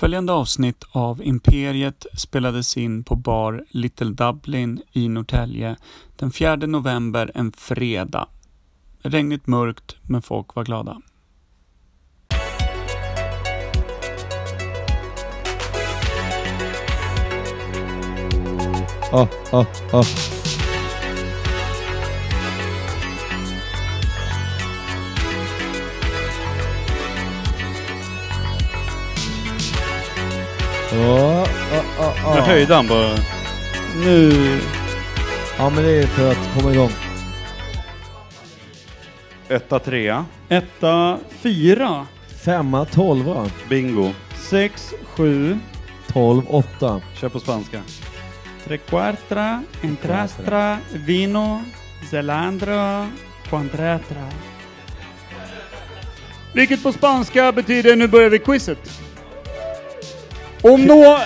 Följande avsnitt av Imperiet spelades in på bar Little Dublin i Norrtälje den 4 november, en fredag. Regnigt mörkt, men folk var glada. Ah, ah, ah. Ja, ah, ah, ah. Nu höjde han bara. Nu... Ja men det är för att komma igång. Etta, trea. Etta, fyra, Femma, tolva, Bingo. sex, sju, tolv, åtta. Kör på spanska. tre quartra, en trastra, vino, zelandra, quantratra. Vilket på spanska betyder nu börjar vi quizet. Om, nå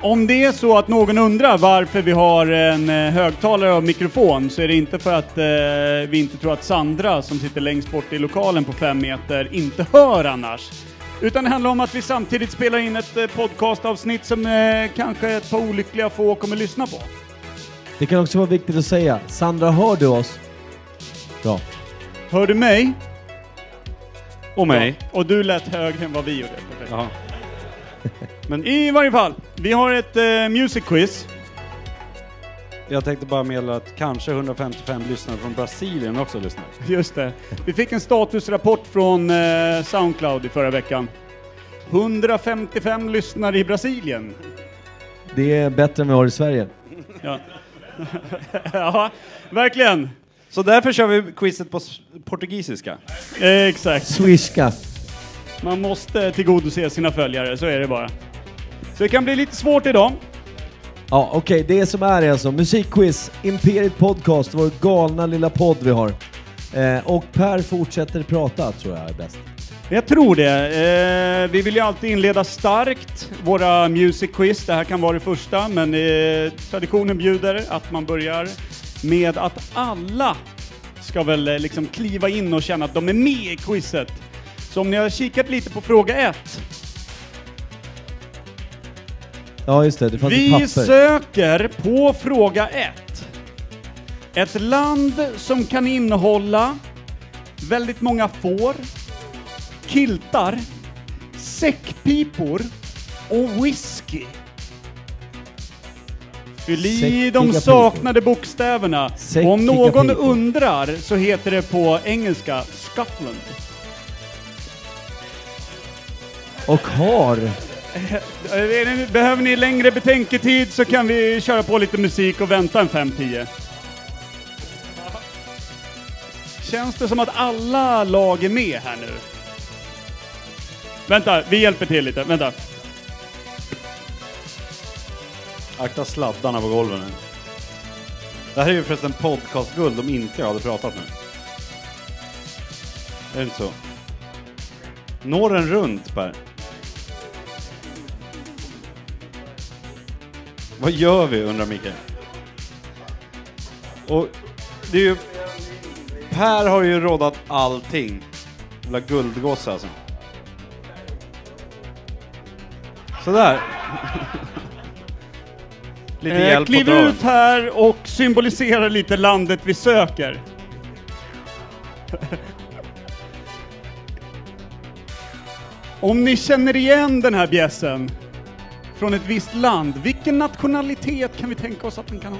om det är så att någon undrar varför vi har en eh, högtalare och mikrofon så är det inte för att eh, vi inte tror att Sandra som sitter längst bort i lokalen på fem meter inte hör annars. Utan det handlar om att vi samtidigt spelar in ett eh, podcastavsnitt som eh, kanske ett par olyckliga få kommer lyssna på. Det kan också vara viktigt att säga. Sandra, hör du oss? Bra. Hör du mig? Och mig. Ja. Och du lät högre än vad vi gjorde. Perfekt. Ja. Men I varje fall, vi har ett eh, music quiz. jag tänkte bara meddela att kanske 155 lyssnare från Brasilien också lyssnar. Just det. Vi fick en statusrapport från eh, Soundcloud i förra veckan. 155 lyssnare i Brasilien. Det är bättre än vi har i Sverige. Ja, ja verkligen. Så därför kör vi quizet på s- portugisiska. Eh, exakt. Swishka. Man måste tillgodose sina följare, så är det bara. Så det kan bli lite svårt idag. Ja, okej. Det som är är alltså musikquiz, Imperiet Podcast, vår galna lilla podd vi har. Eh, och Per fortsätter prata, tror jag är bäst. Jag tror det. Eh, vi vill ju alltid inleda starkt våra music quiz. Det här kan vara det första, men eh, traditionen bjuder att man börjar med att alla ska väl eh, liksom kliva in och känna att de är med i quizet. Så om ni har kikat lite på fråga ett. Ja, just det. Det fanns ett Vi papper. söker på fråga ett. Ett land som kan innehålla väldigt många får, kiltar, säckpipor och whisky. Fyll i Säckiga de pipor. saknade bokstäverna. Och om någon pipor. undrar så heter det på engelska Scotland. Och har. Eh, eh, behöver ni längre betänketid så kan vi köra på lite musik och vänta en 5-10. Känns det som att alla lag är med här nu? Vänta, vi hjälper till lite. Vänta. Akta sladdarna på golven nu. Det här är ju förresten podcastguld om inte jag hade pratat nu. Är det inte så? Når den runt Per? Vad gör vi undrar Mikael? Och det är ju... Per har ju rådat allting. Jävla guldgosse alltså. Sådär. Lite Eh, hjälp kliv ut här och symbolisera lite landet vi söker. Om ni känner igen den här bjässen från ett visst land, vilken nationalitet kan vi tänka oss att den kan ha?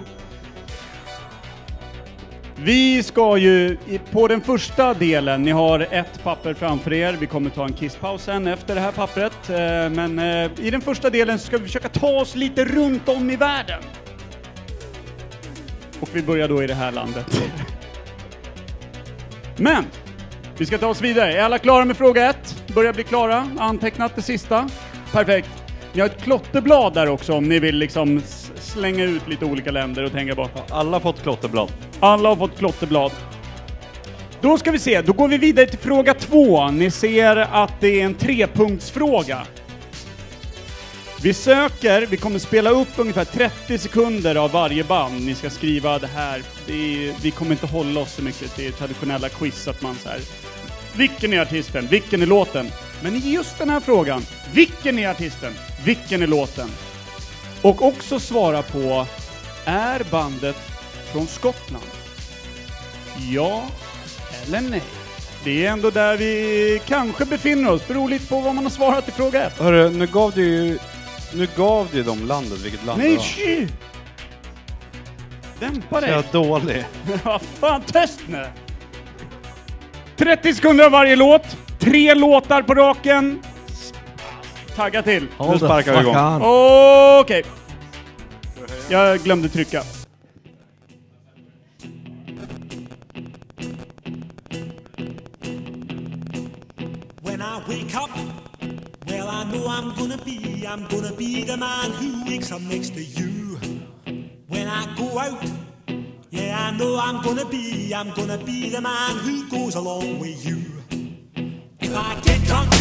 Vi ska ju på den första delen, ni har ett papper framför er, vi kommer ta en kisspaus sen efter det här pappret, eh, men eh, i den första delen ska vi försöka ta oss lite runt om i världen. Och vi börjar då i det här landet. Men! Vi ska ta oss vidare. Är alla klara med fråga ett? Börjar bli klara? Antecknat det sista? Perfekt. Ni har ett klotterblad där också om ni vill liksom slänga ut lite olika länder och tänka på. Alla har fått klotterblad. Alla har fått klotterblad. Då ska vi se, då går vi vidare till fråga två. Ni ser att det är en trepunktsfråga. Vi söker, vi kommer spela upp ungefär 30 sekunder av varje band. Ni ska skriva det här. Det är, vi kommer inte hålla oss så mycket till traditionella quiz att man så här. Vilken är artisten? Vilken är låten? Men i just den här frågan, vilken är artisten? Vilken är låten? Och också svara på, är bandet från Skottland? Ja eller nej? Det är ändå där vi kanske befinner oss, beror lite på vad man har svarat i fråga ett. Hörru, nu gav du ju... Nu gav du ju dem landet, vilket land det Nej, var. tji! Dämpa Så dig! jag dålig. Vad fan, tyst nu! 30 sekunder av varje låt, tre låtar på raken. Tagga till. Hold the sparkar vi fuck igång. on. Okej. Jag glömde trycka. When I wake up, well, I know I'm gonna be, I'm gonna be the man who wakes up next to you. When I go out, yeah, I know I'm gonna be, I'm gonna be the man who goes along with you. If I get drunk,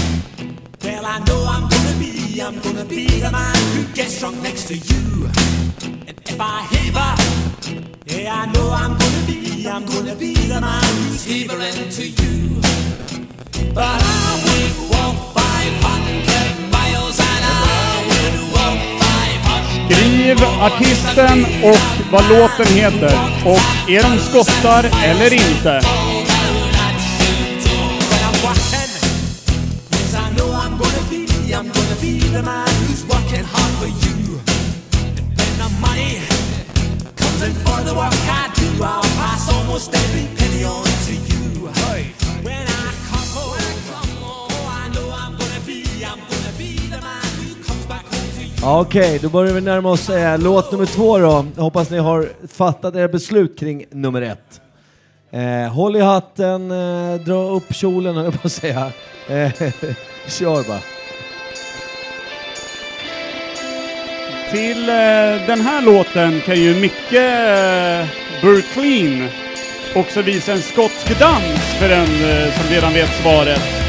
well, I know I'm gonna be, I'm gonna be the man who gets drunk next to you. And if I heaver, yeah, I know I'm gonna be, I'm gonna be the man who's heavering to you. But I would walk 500 miles and I would walk 500 Skriv artisten och vad låten heter. Och är de skottar eller inte? Be the man who's working hard for you. And when the money comes in for the work I do, I'll pass almost every penny on to you. When I come home, oh, I know I'm gonna be, I'm gonna be the man who comes back home to you. Ja, Okej, då börjar vi närma oss eh, låt nummer två då. Jag hoppas ni har fattat era beslut kring nummer ett. Eh, håll i hatten, eh, dra upp kjolen höll jag på att säga. Eh, kör bara. Till eh, den här låten kan ju Micke eh, Burkleen också visa en skotsk dans för den eh, som redan vet svaret.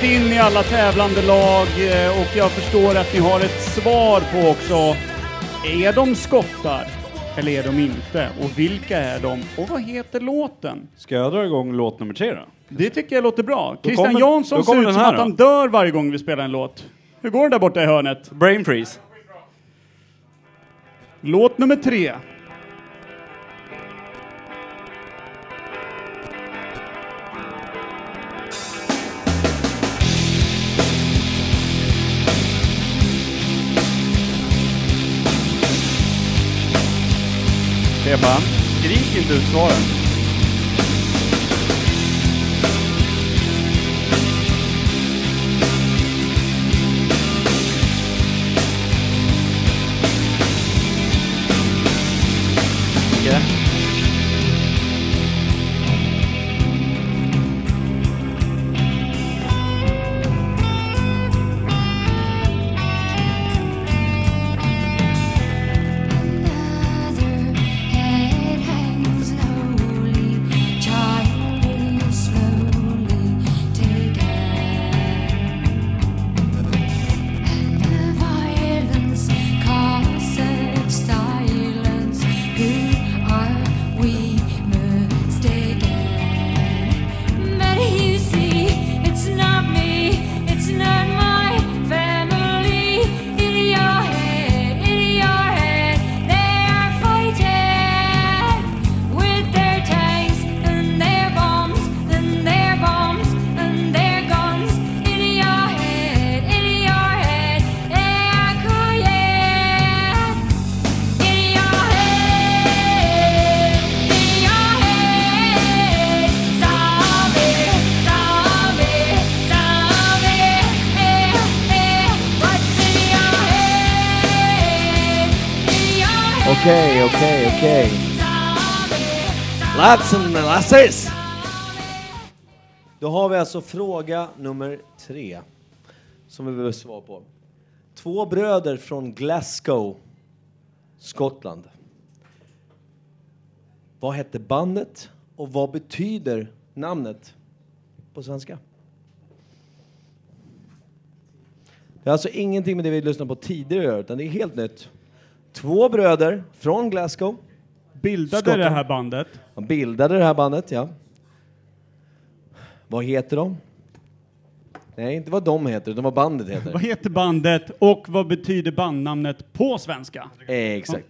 Sjunkit in i alla tävlande lag eh, och jag förstår att ni har ett svar på också. Är de skottar eller är de inte? Och vilka är de? Och vad heter låten? Ska jag dra igång låt nummer tre då? Det tycker jag låter bra. Christian kommer- Jansson ser ut som att han då. dör varje gång vi spelar en låt. Hur går det där borta i hörnet? Brain freeze. Låt nummer tre. Stefan, skrik inte ut svaren. Okej, okej, okej. Lads and lasses! Då har vi alltså fråga nummer tre. Som vi behöver svar på. Två bröder från Glasgow, Skottland. Vad hette bandet och vad betyder namnet på svenska? Det har alltså ingenting med det vi lyssnade på tidigare utan det är helt nytt. Två bröder från Glasgow. Bildade Skottland. det här bandet. De bildade det här bandet, ja. Vad heter de? Nej, inte vad de heter, utan vad bandet heter. Vad heter bandet och vad betyder bandnamnet på svenska? Eh, Exakt.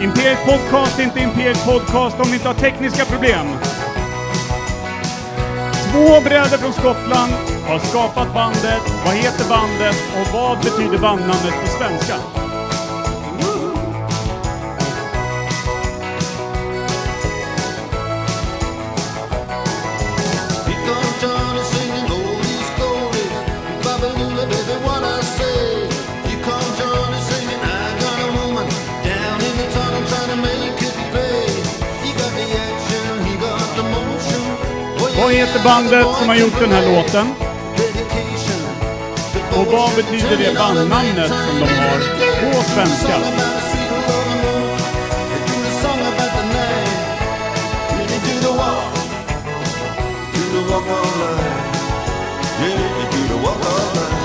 Imperiet Podcast är inte Imperiet Podcast om ni inte har tekniska problem. Två bröder från Skottland har skapat bandet. Vad heter bandet och vad betyder bandnamnet på svenska? Vad heter bandet som har gjort den här låten? Och vad betyder det bandnamnet som de har på svenska?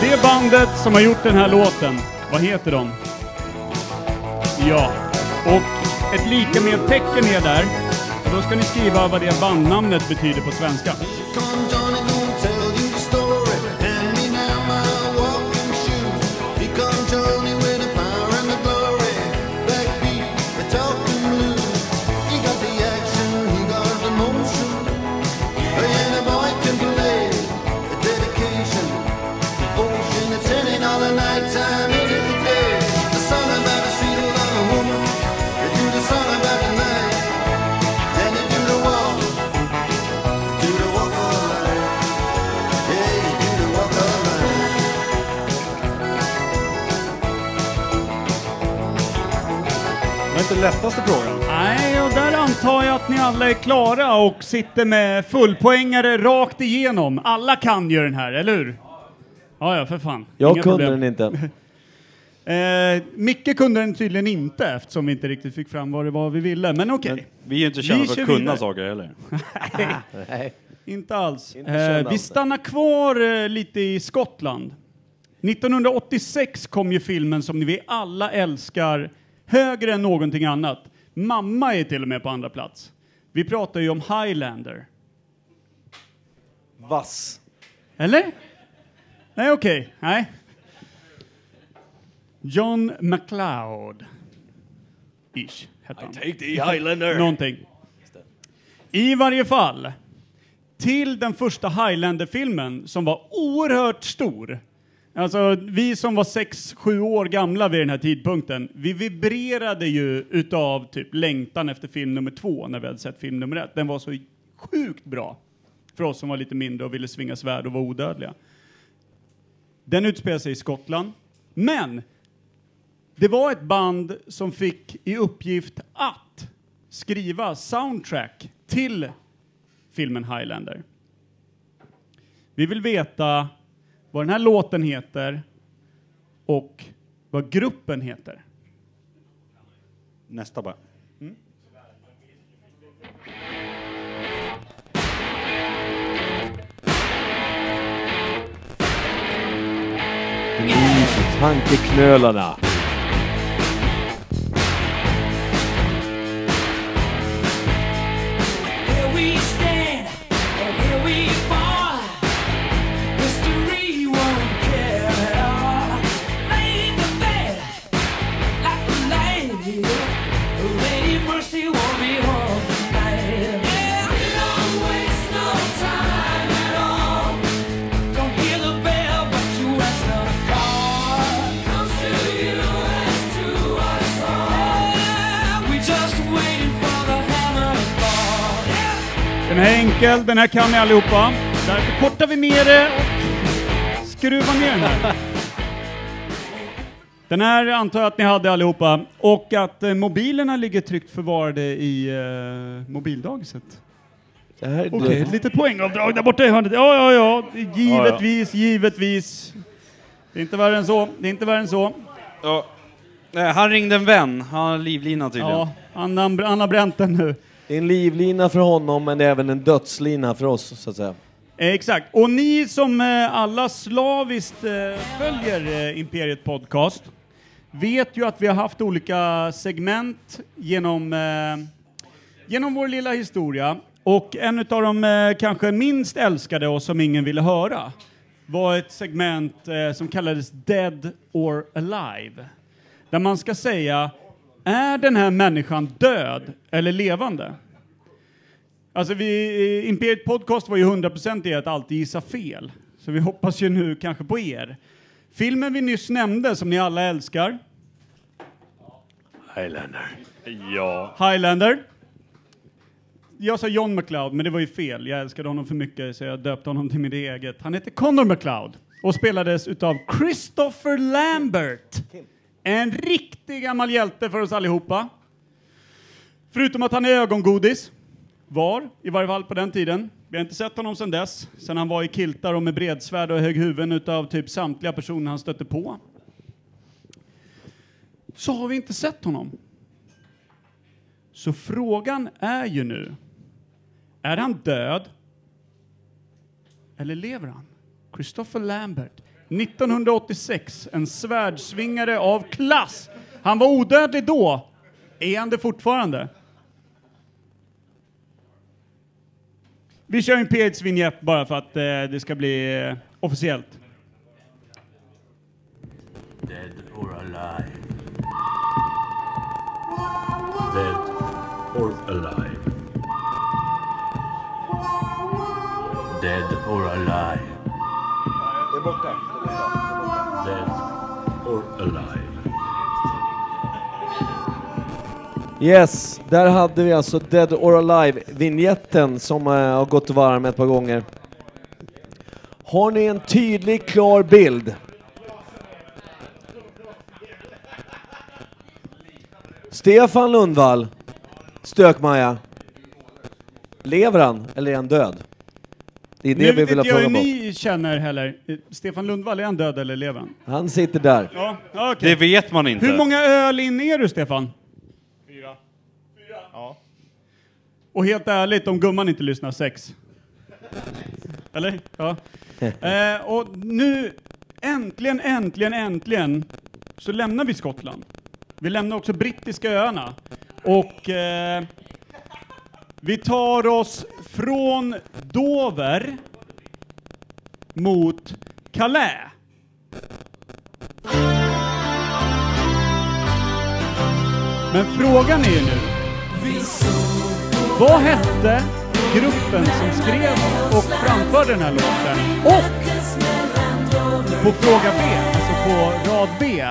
Det bandet som har gjort den här låten, vad heter de? Ja, och ett lika med tecken är där. Då ska ni skriva vad det bandnamnet betyder på svenska. Lättaste frågan. Nej, och där antar jag att ni alla är klara och sitter med fullpoängare rakt igenom. Alla kan ju den här, eller hur? Ja, ja, för fan. Jag Inga kunde problem. den inte. Eh, Micke kunde den tydligen inte eftersom vi inte riktigt fick fram vad det var vi ville, men okej. Men vi är ju inte kända Vi för kör att kunna vidare. saker heller. Nej. Inte alls. Inte kända eh, vi alls. stannar kvar eh, lite i Skottland. 1986 kom ju filmen som vi alla älskar högre än någonting annat. Mamma är till och med på andra plats. Vi pratar ju om Highlander. Vass. Eller? Nej, okej. Nej. John McLeod. Ish, hette han. Take the Highlander. Någonting. I varje fall, till den första Highlander-filmen som var oerhört stor. Alltså, vi som var 6-7 år gamla vid den här tidpunkten, vi vibrerade ju utav typ längtan efter film nummer två när vi hade sett film nummer ett. Den var så sjukt bra för oss som var lite mindre och ville svinga svärd och vara odödliga. Den utspelar sig i Skottland, men det var ett band som fick i uppgift att skriva soundtrack till filmen Highlander. Vi vill veta vad den här låten heter och vad gruppen heter. Nästa bara. Tankeknölarna. Den här är enkel, den här kan ni allihopa. Därför kortar vi ner det och skruvar ner den här. Den här antar jag att ni hade allihopa. Och att eh, mobilerna ligger tryggt förvarade i eh, mobildagiset. Det här är Okej, ett litet poängavdrag där borta i hörnet. Ja, ja, ja. Givetvis, givetvis. Det är inte värre än så. Det är inte värre än så. Ja. Nej, han ringde en vän. Han har livlina tydligen. Ja, han, han har bränt den nu. Det är en livlina för honom, men det är även en dödslina för oss, så att säga. Eh, exakt. Och ni som eh, alla slaviskt eh, följer Imperiet Podcast vet ju att vi har haft olika segment genom, genom vår lilla historia. Och en av de kanske minst älskade och som ingen ville höra var ett segment som kallades Dead or Alive. Där man ska säga, är den här människan död eller levande? Alltså vi, Imperiet Podcast var ju 100% i att alltid gissa fel. Så vi hoppas ju nu kanske på er. Filmen vi nyss nämnde, som ni alla älskar, Highlander. Ja. Highlander. Jag sa John McLeod, men det var ju fel. Jag älskade honom för mycket så jag döpte honom till mitt eget. Han heter Connor McLeod och spelades utav Christopher Lambert. En riktig gammal hjälte för oss allihopa. Förutom att han är ögongodis. Var, i varje fall på den tiden. Vi har inte sett honom sedan dess, sen han var i kiltar och med bredsvärd och högg huvuden utav typ samtliga personer han stötte på. Så har vi inte sett honom. Så frågan är ju nu, är han död? Eller lever han? Christopher Lambert, 1986, en svärdsvingare av klass. Han var odödlig då. Är han det fortfarande? Vi kör en P1s vignett bara för att eh, det ska bli eh, officiellt. Dead or alive. Dead or alive. Dead or alive. Dead Yes, där hade vi alltså Dead or Alive-vignetten som eh, har gått varm ett par gånger. Har ni en tydlig, klar bild? Stefan Lundvall, Stökmaja. Lever han eller är han död? Det är det nu vi vill ha frågan på. ni känner heller. Stefan Lundvall, är han död eller lever han? Han sitter där. Ja, okej. Det vet man inte. Hur många öl in är du, Stefan? Fyra. Ja. Och helt ärligt, om gumman inte lyssnar, sex. Eller? Ja. Eh, och nu, äntligen, äntligen, äntligen, så lämnar vi Skottland. Vi lämnar också brittiska öarna. Och eh, vi tar oss från Dover mot Calais. Men frågan är ju nu, vad hette gruppen som skrev och framförde den här låten? Och på fråga B, alltså på rad B.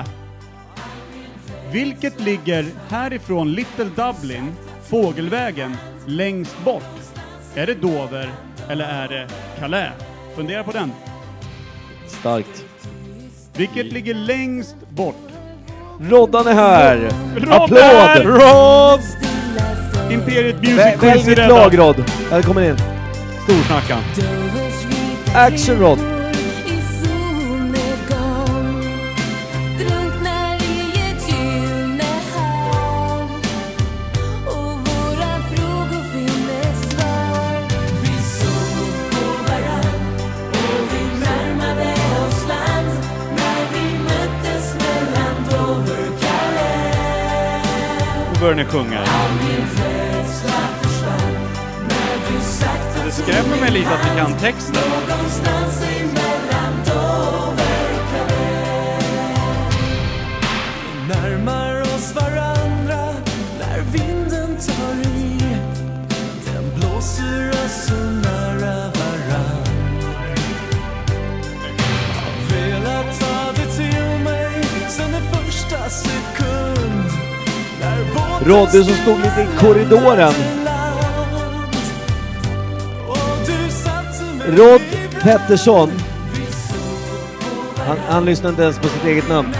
Vilket ligger härifrån Little Dublin, fågelvägen, längst bort? Är det Dover eller är det Calais? Fundera på den. Starkt. Vilket ligger längst bort? Roddan är här! Applåd! Rod! Imperiet Music Quiz är rädda. lag Rod. Välkommen in. Storsnackan. Action Rod. Nu börjar ni sjunga. Skrämmer mig lite att ni kan texten. Någonstans emellan Dover och Calais närmar oss varandra när vinden tar i. Den blåser oss så nära varann. Har velat ta det till mig sen den första sekund. När båten Rodde som stod lite i korridoren. Rod Pettersson. Han, han lyssnar inte ens på sitt eget namn.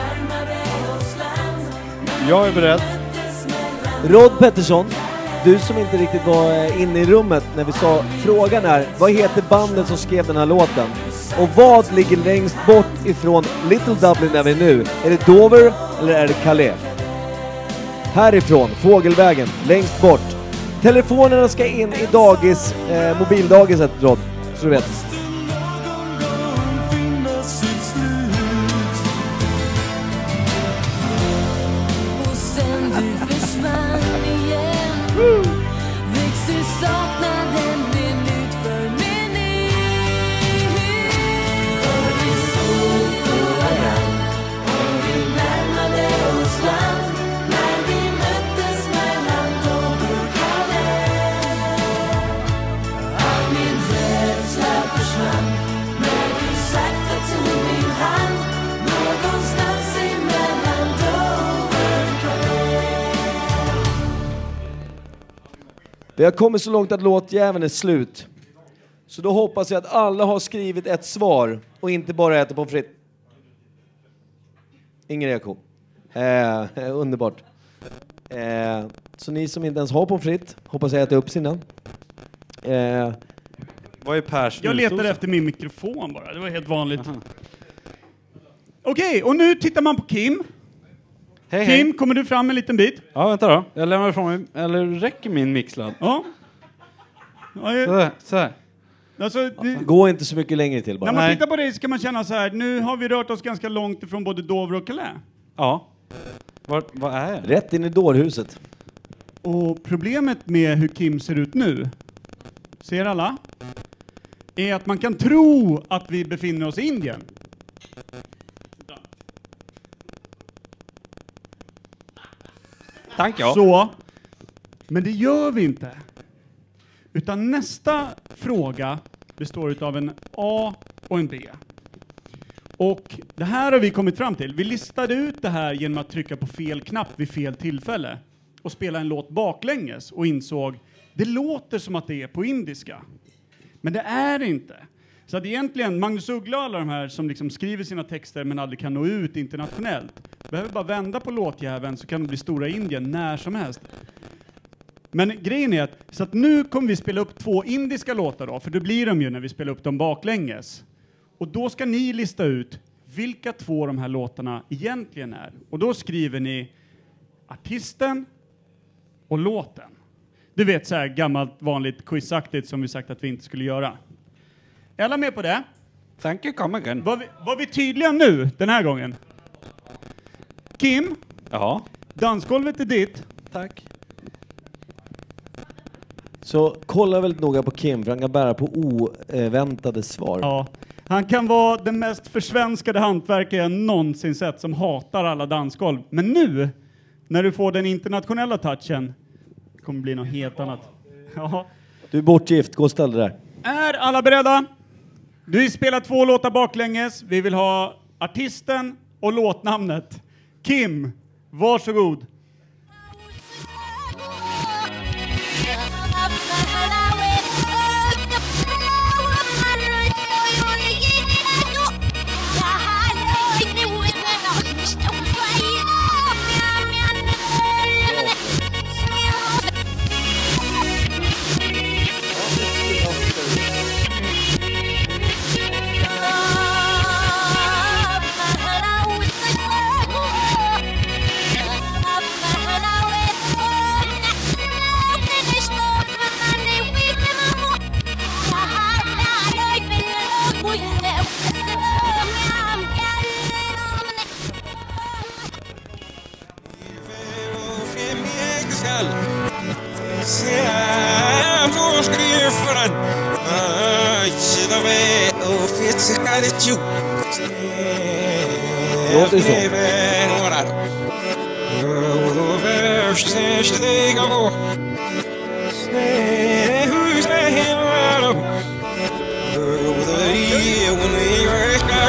Jag är beredd. Rod Pettersson, du som inte riktigt var eh, inne i rummet när vi sa frågan är, vad heter bandet som skrev den här låten? Och vad ligger längst bort ifrån Little Dublin är vi nu? Är det Dover eller är det Calais? Härifrån, fågelvägen, längst bort. Telefonerna ska in i dagis, eh, mobildagiset Rod, så du vet. Och Vi har kommit så långt att låtjäveln är slut. Så då hoppas jag att alla har skrivit ett svar och inte bara äter pommes frites. Ingen reaktion. Eh, underbart. Eh, så ni som inte ens har pommes frites, hoppas jag äter upp sina. Eh, Vad är Pers Jag letar snusdosa? efter min mikrofon bara, det var helt vanligt. Okej, och nu tittar man på Kim. Hej, Kim, hej. kommer du fram en liten bit? Ja, vänta då. Jag lämnar ifrån mig, eller räcker min mixladd? Ja. ja jag- där, så här. alltså, det, gå inte så mycket längre till bara. när man Nej. tittar på dig så kan man känna så här, nu har vi rört oss ganska långt ifrån både Dover och Calais. Ja. Var, vad är jag? Rätt in i dårhuset. Och problemet med hur Kim ser ut nu, ser alla? Är att man kan tro att vi befinner oss i Indien. Tack ja. Så, men det gör vi inte. Utan nästa fråga består av en A och en B. Och det här har vi kommit fram till. Vi listade ut det här genom att trycka på fel knapp vid fel tillfälle och spela en låt baklänges och insåg det låter som att det är på indiska. Men det är det inte. Så att egentligen, Magnus Uggla och alla de här som liksom skriver sina texter men aldrig kan nå ut internationellt, behöver bara vända på låtjäveln så kan de bli stora Indien när som helst. Men grejen är att, så att nu kommer vi spela upp två indiska låtar då, för det blir de ju när vi spelar upp dem baklänges. Och då ska ni lista ut vilka två de här låtarna egentligen är. Och då skriver ni artisten och låten. Du vet så här gammalt vanligt quizaktigt som vi sagt att vi inte skulle göra. Är alla med på det? Thank you, come again. Var vi, var vi tydliga nu den här gången? Kim, Ja. dansgolvet är ditt. Tack. Så kolla väldigt noga på Kim, för han kan bära på oväntade svar. Ja. Han kan vara den mest försvenskade hantverkare jag någonsin sett som hatar alla dansgolv. Men nu, när du får den internationella touchen, kommer bli något helt annat. Ja. Du är bortgift, gå och ställ dig där. Är alla beredda? Vi spelar två låtar baklänges. Vi vill ha artisten och låtnamnet. Kim, varsågod. at you. Outro jogo.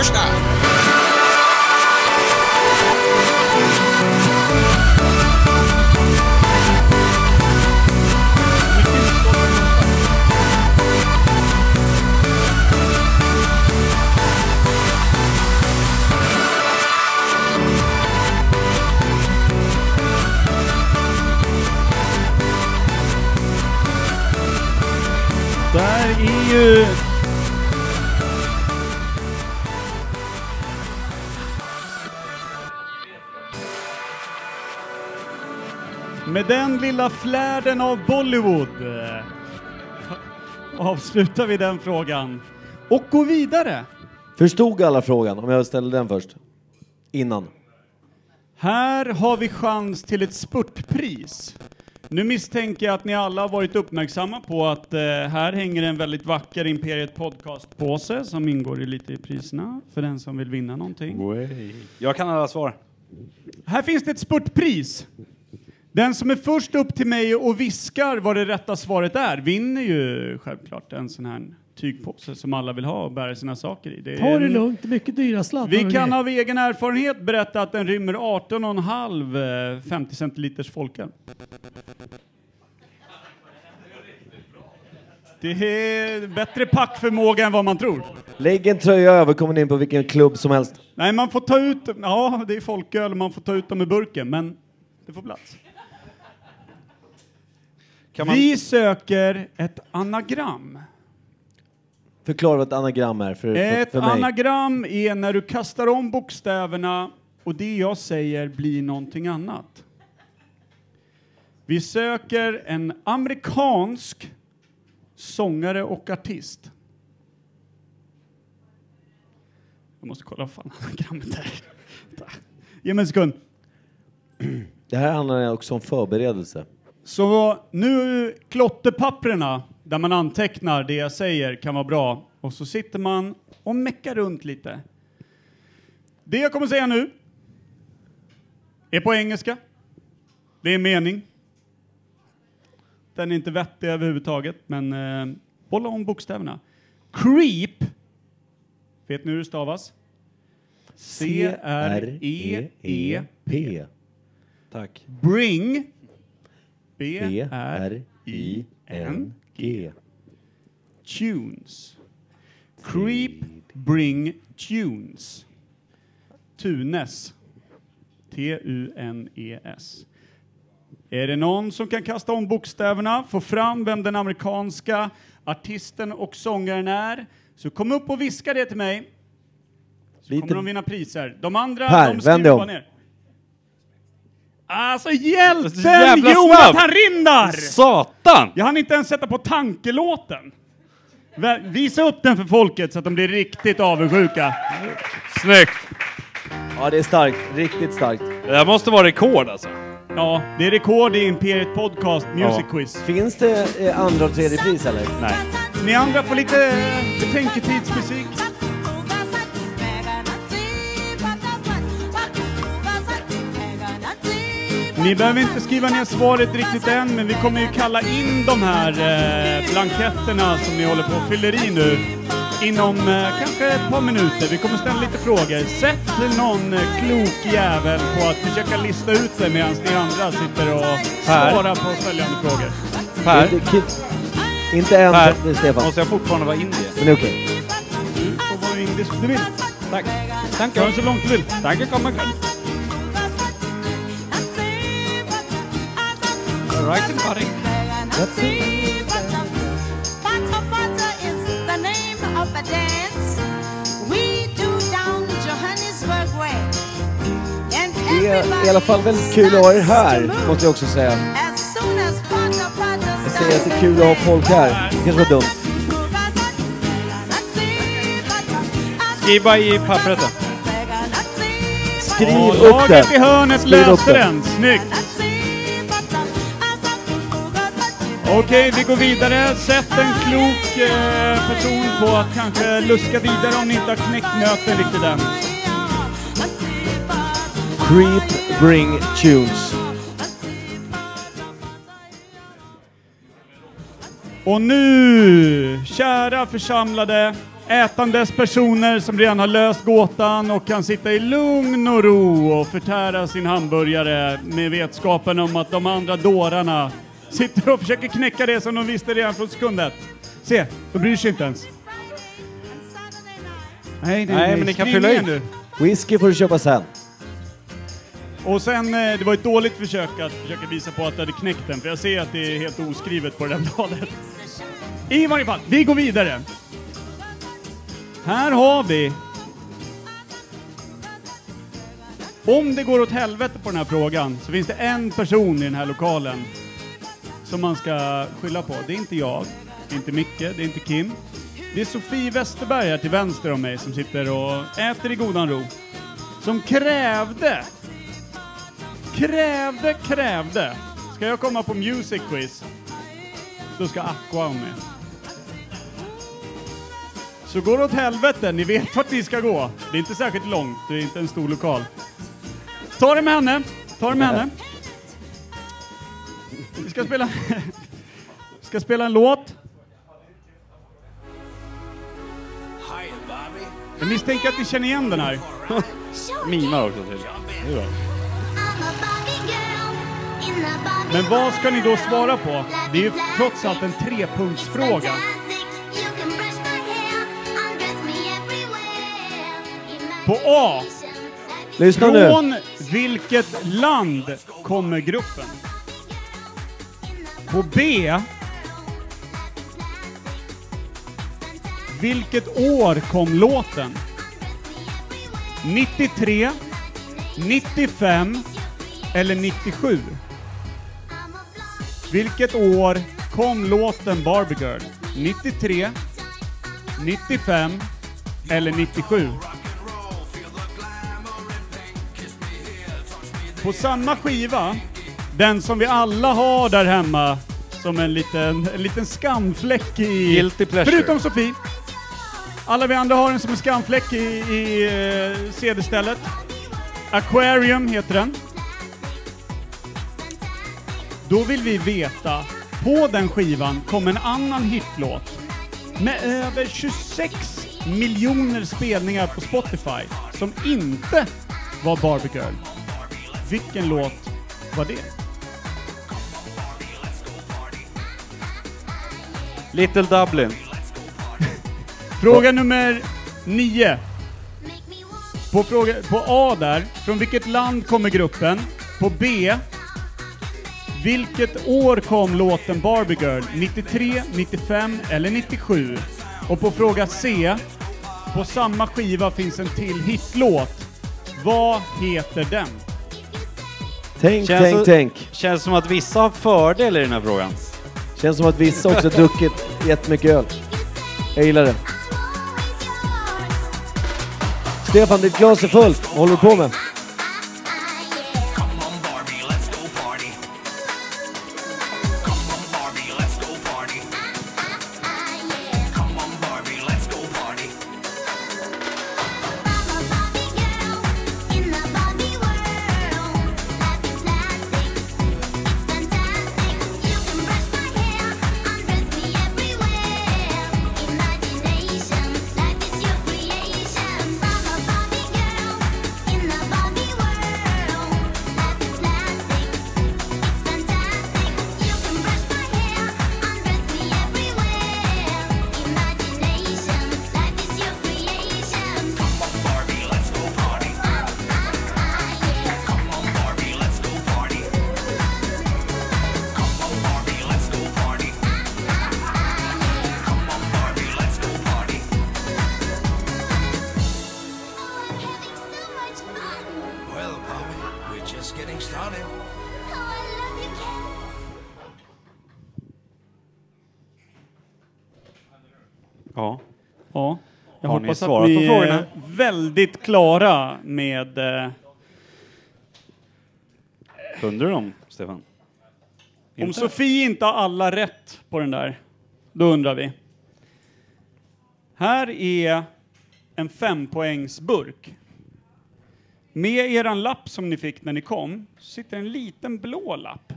Está. Nu... Med den lilla flärden av Bollywood eh, avslutar vi den frågan och går vidare. Förstod alla frågan om jag ställde den först? Innan. Här har vi chans till ett spurtpris. Nu misstänker jag att ni alla har varit uppmärksamma på att eh, här hänger en väldigt vacker Imperiet Podcast-påse som ingår i lite i priserna för den som vill vinna någonting. Jag kan alla svar. Här finns det ett spurtpris. Den som är först upp till mig och viskar vad det rätta svaret är vinner ju självklart en sån här tygpåse som alla vill ha och bära sina saker i. är Ta det en- lugnt, det mycket dyra sladdar. Vi kan av egen erfarenhet berätta att den rymmer 18,5 eh, 50 centiliters folköl. Det är bättre packförmåga än vad man tror. Lägg en tröja över, kommer ni in på vilken klubb som helst. Nej, man får ta ut, ja det är folköl man får ta ut dem i burken, men det får plats. Kan man, Vi söker ett anagram. Förklara vad ett anagram är för, Ett för mig. anagram är när du kastar om bokstäverna och det jag säger blir någonting annat. Vi söker en amerikansk sångare och artist. Jag måste kolla vad fan anagrammet är. Ge mig en sekund. Det här handlar också om förberedelse. Så nu klotterpapperna där man antecknar det jag säger kan vara bra. Och så sitter man och meckar runt lite. Det jag kommer säga nu är på engelska. Det är mening. Den är inte vettig överhuvudtaget, men eh, bolla om bokstäverna. Creep. Vet ni hur det stavas? C-R-E-E-P. tack. Bring. B-R-I-N-G. Tunes. Creep Bring Tunes. Tunes. T-U-N-E-S. Är det någon som kan kasta om bokstäverna, få fram vem den amerikanska artisten och sångaren är, så kom upp och viska det till mig. Så Lite- kommer de vinna priser. De andra, Per, de skriver bara ner. Alltså hjälpen Så jävla Jonathan snabb! Rindar! Satan! Jag hann inte ens sätta på tankelåten. Vä- Visa upp den för folket så att de blir riktigt avundsjuka. Snyggt! Ja, det är starkt. Riktigt starkt. Det här måste vara rekord alltså. Ja, det är rekord i Imperiet Podcast Music Ja. Quiz. Finns det eh, andra och tredje pris eller? Nej. Ni andra får lite eh, betänketidsmusik. Ni behöver inte skriva ner svaret riktigt än, men vi kommer ju kalla in de här eh, blanketterna som ni håller på och fyller i nu inom eh, kanske ett par minuter. Vi kommer ställa lite frågor. Sätt någon eh, klok jävel på att försöka lista ut det medan ni andra sitter och Per. svarar på följande frågor. Per, Inte, ki- inte än, Per, det är Stefan. måste jag fortfarande vara indier? Men det är okej. Du får vara indisk du vill. Tack. Ta den så långt du vill. Tack, jag kommer själv. All right, buddy. Det är i alla fall väldigt kul att ha er här, måste jag också säga. Jag säger att det är kul att ha folk här. Det kanske var dumt. Skriv bara i pappret då. Skriv upp det. laget i hörnet löste den. Snyggt! Okej, vi går vidare. Sätt en klok eh, person på att kanske luska vidare om ni inte har knäckt nöten riktigt än. Creep Bring Tunes. Och nu, kära församlade ätandes personer som redan har löst gåtan och kan sitta i lugn och ro och förtära sin hamburgare med vetskapen om att de andra dårarna sitter och försöker knäcka det som de visste redan från sekund ett. Se, de bryr sig inte ens. Nej, nej, Nej, men ni kan Skriv fylla i. nu. Whisky får du köpa sen. Och sen, eh, det var ett dåligt försök att försöka visa på att du hade knäckt den, för jag ser att det är helt oskrivet på det där bladet. I varje fall, vi går vidare. Här har vi... Om det går åt helvete på den här frågan så finns det en person i den här lokalen som man ska skylla på. Det är inte jag, det är inte Micke, det är inte Kim. Det är Sofie Westerberg här till vänster om mig som sitter och äter i godan ro. Som krävde, krävde, krävde. Ska jag komma på music quiz, då ska Aqua vara med. Så går det åt helvete, ni vet vart ni ska gå. Det är inte särskilt långt, det är inte en stor lokal. Ta det med henne, ta det med henne. Vi ska spela, ska spela en låt. Jag misstänker att ni känner igen den här. Mimar också till. Det är bra. Men vad ska ni då svara på? Det är ju trots allt en trepunktsfråga. På A. Lyssna nu. Från vilket land kommer gruppen? På B. Vilket år kom låten? 93, 95 eller 97? Vilket år kom låten Barbie Girl? 93, 95 eller 97? På samma skiva, den som vi alla har där hemma som en liten, en liten skamfläck i... Guilty pleasure. Förutom Sofie. Alla vi andra har den som en skamfläck i, i eh, CD-stället. Aquarium heter den. Då vill vi veta, på den skivan kom en annan hitlåt med över 26 miljoner spelningar på Spotify som inte var Barbie Girl. Vilken låt var det? Little Dublin. Fråga nummer nio. På, fråga, på A där, från vilket land kommer gruppen? På B, vilket år kom låten Barbie Girl? 93, 95 eller 97? Och på fråga C, på samma skiva finns en till hitlåt. Vad heter den? Tänk, Känns tänk, så- tänk. Känns som att vissa har fördel i den här frågan. Känns som att vissa också druckit jättemycket öl. Jag gillar det. Stefan, ditt glas är fullt. Vad håller du på med? Hoppas att ni är väldigt klara med... Eh, Kunde du dem, Stefan? om Inte? Sofie inte har alla rätt på den där, då undrar vi. Här är en fempoängsburk. Med eran lapp som ni fick när ni kom, sitter en liten blå lapp.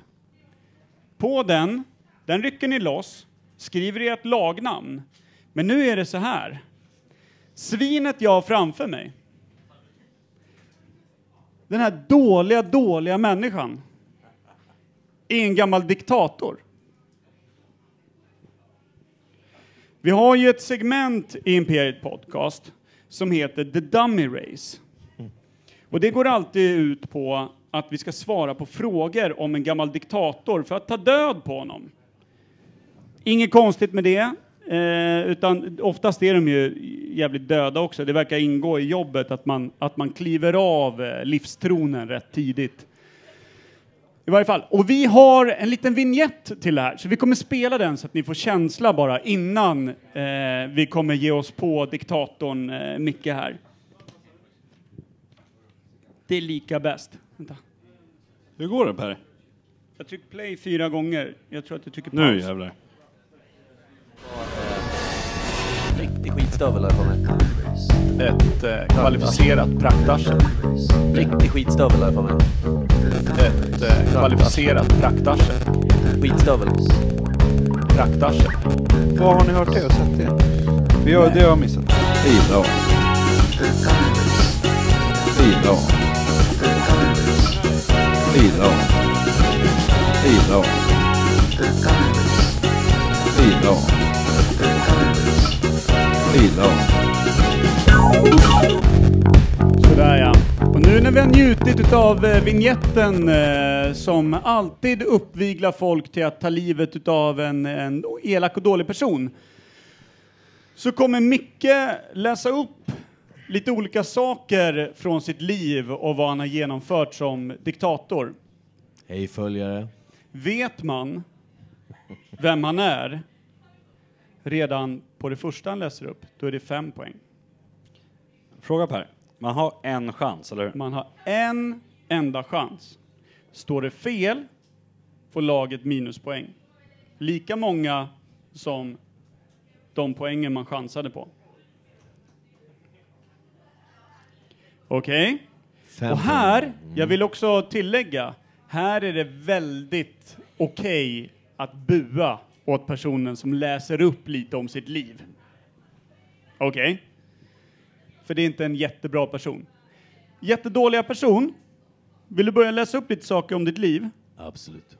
På den, den rycker ni loss, skriver ert lagnamn. Men nu är det så här. Svinet jag har framför mig. Den här dåliga, dåliga människan är en gammal diktator. Vi har ju ett segment i Imperiet Podcast som heter The Dummy Race. Och det går alltid ut på att vi ska svara på frågor om en gammal diktator för att ta död på honom. Inget konstigt med det. Eh, utan oftast är de ju jävligt döda också. Det verkar ingå i jobbet att man, att man kliver av eh, livstronen rätt tidigt. I varje fall. Och vi har en liten vignett till det här, så vi kommer spela den så att ni får känsla bara innan eh, vi kommer ge oss på diktatorn eh, Micke här. Det är lika bäst. Vänta. Hur går det Per? Jag trycker play fyra gånger. Jag tror att du trycker paus. Nu jävlar. Skitstövel har jag. Ett eh, kvalificerat praktarsel. Riktig skitstövel har jag för mig. Ett eh, kvalificerat praktarsel. Skitstövel. Praktarsel. Var har ni hört det och sett det? Vi har, det har jag missat. Det är bra. Det är bra. Det är bra. Det är bra. Det är bra. Sådär ja. Och nu när vi har njutit utav eh, vignetten eh, som alltid uppviglar folk till att ta livet utav en, en elak och dålig person så kommer Micke läsa upp lite olika saker från sitt liv och vad han har genomfört som diktator. Hej följare. Vet man vem han är redan på det första han läser upp, då är det fem poäng. Fråga Per. Man har en chans, eller hur? Man har en enda chans. Står det fel får laget minuspoäng. Lika många som de poängen man chansade på. Okej? Fem Och här, jag vill också tillägga, här är det väldigt okej att bua åt personen som läser upp lite om sitt liv. Okej? För det är inte en jättebra person. Jättedåliga person, vill du börja läsa upp lite saker om ditt liv? Absolut.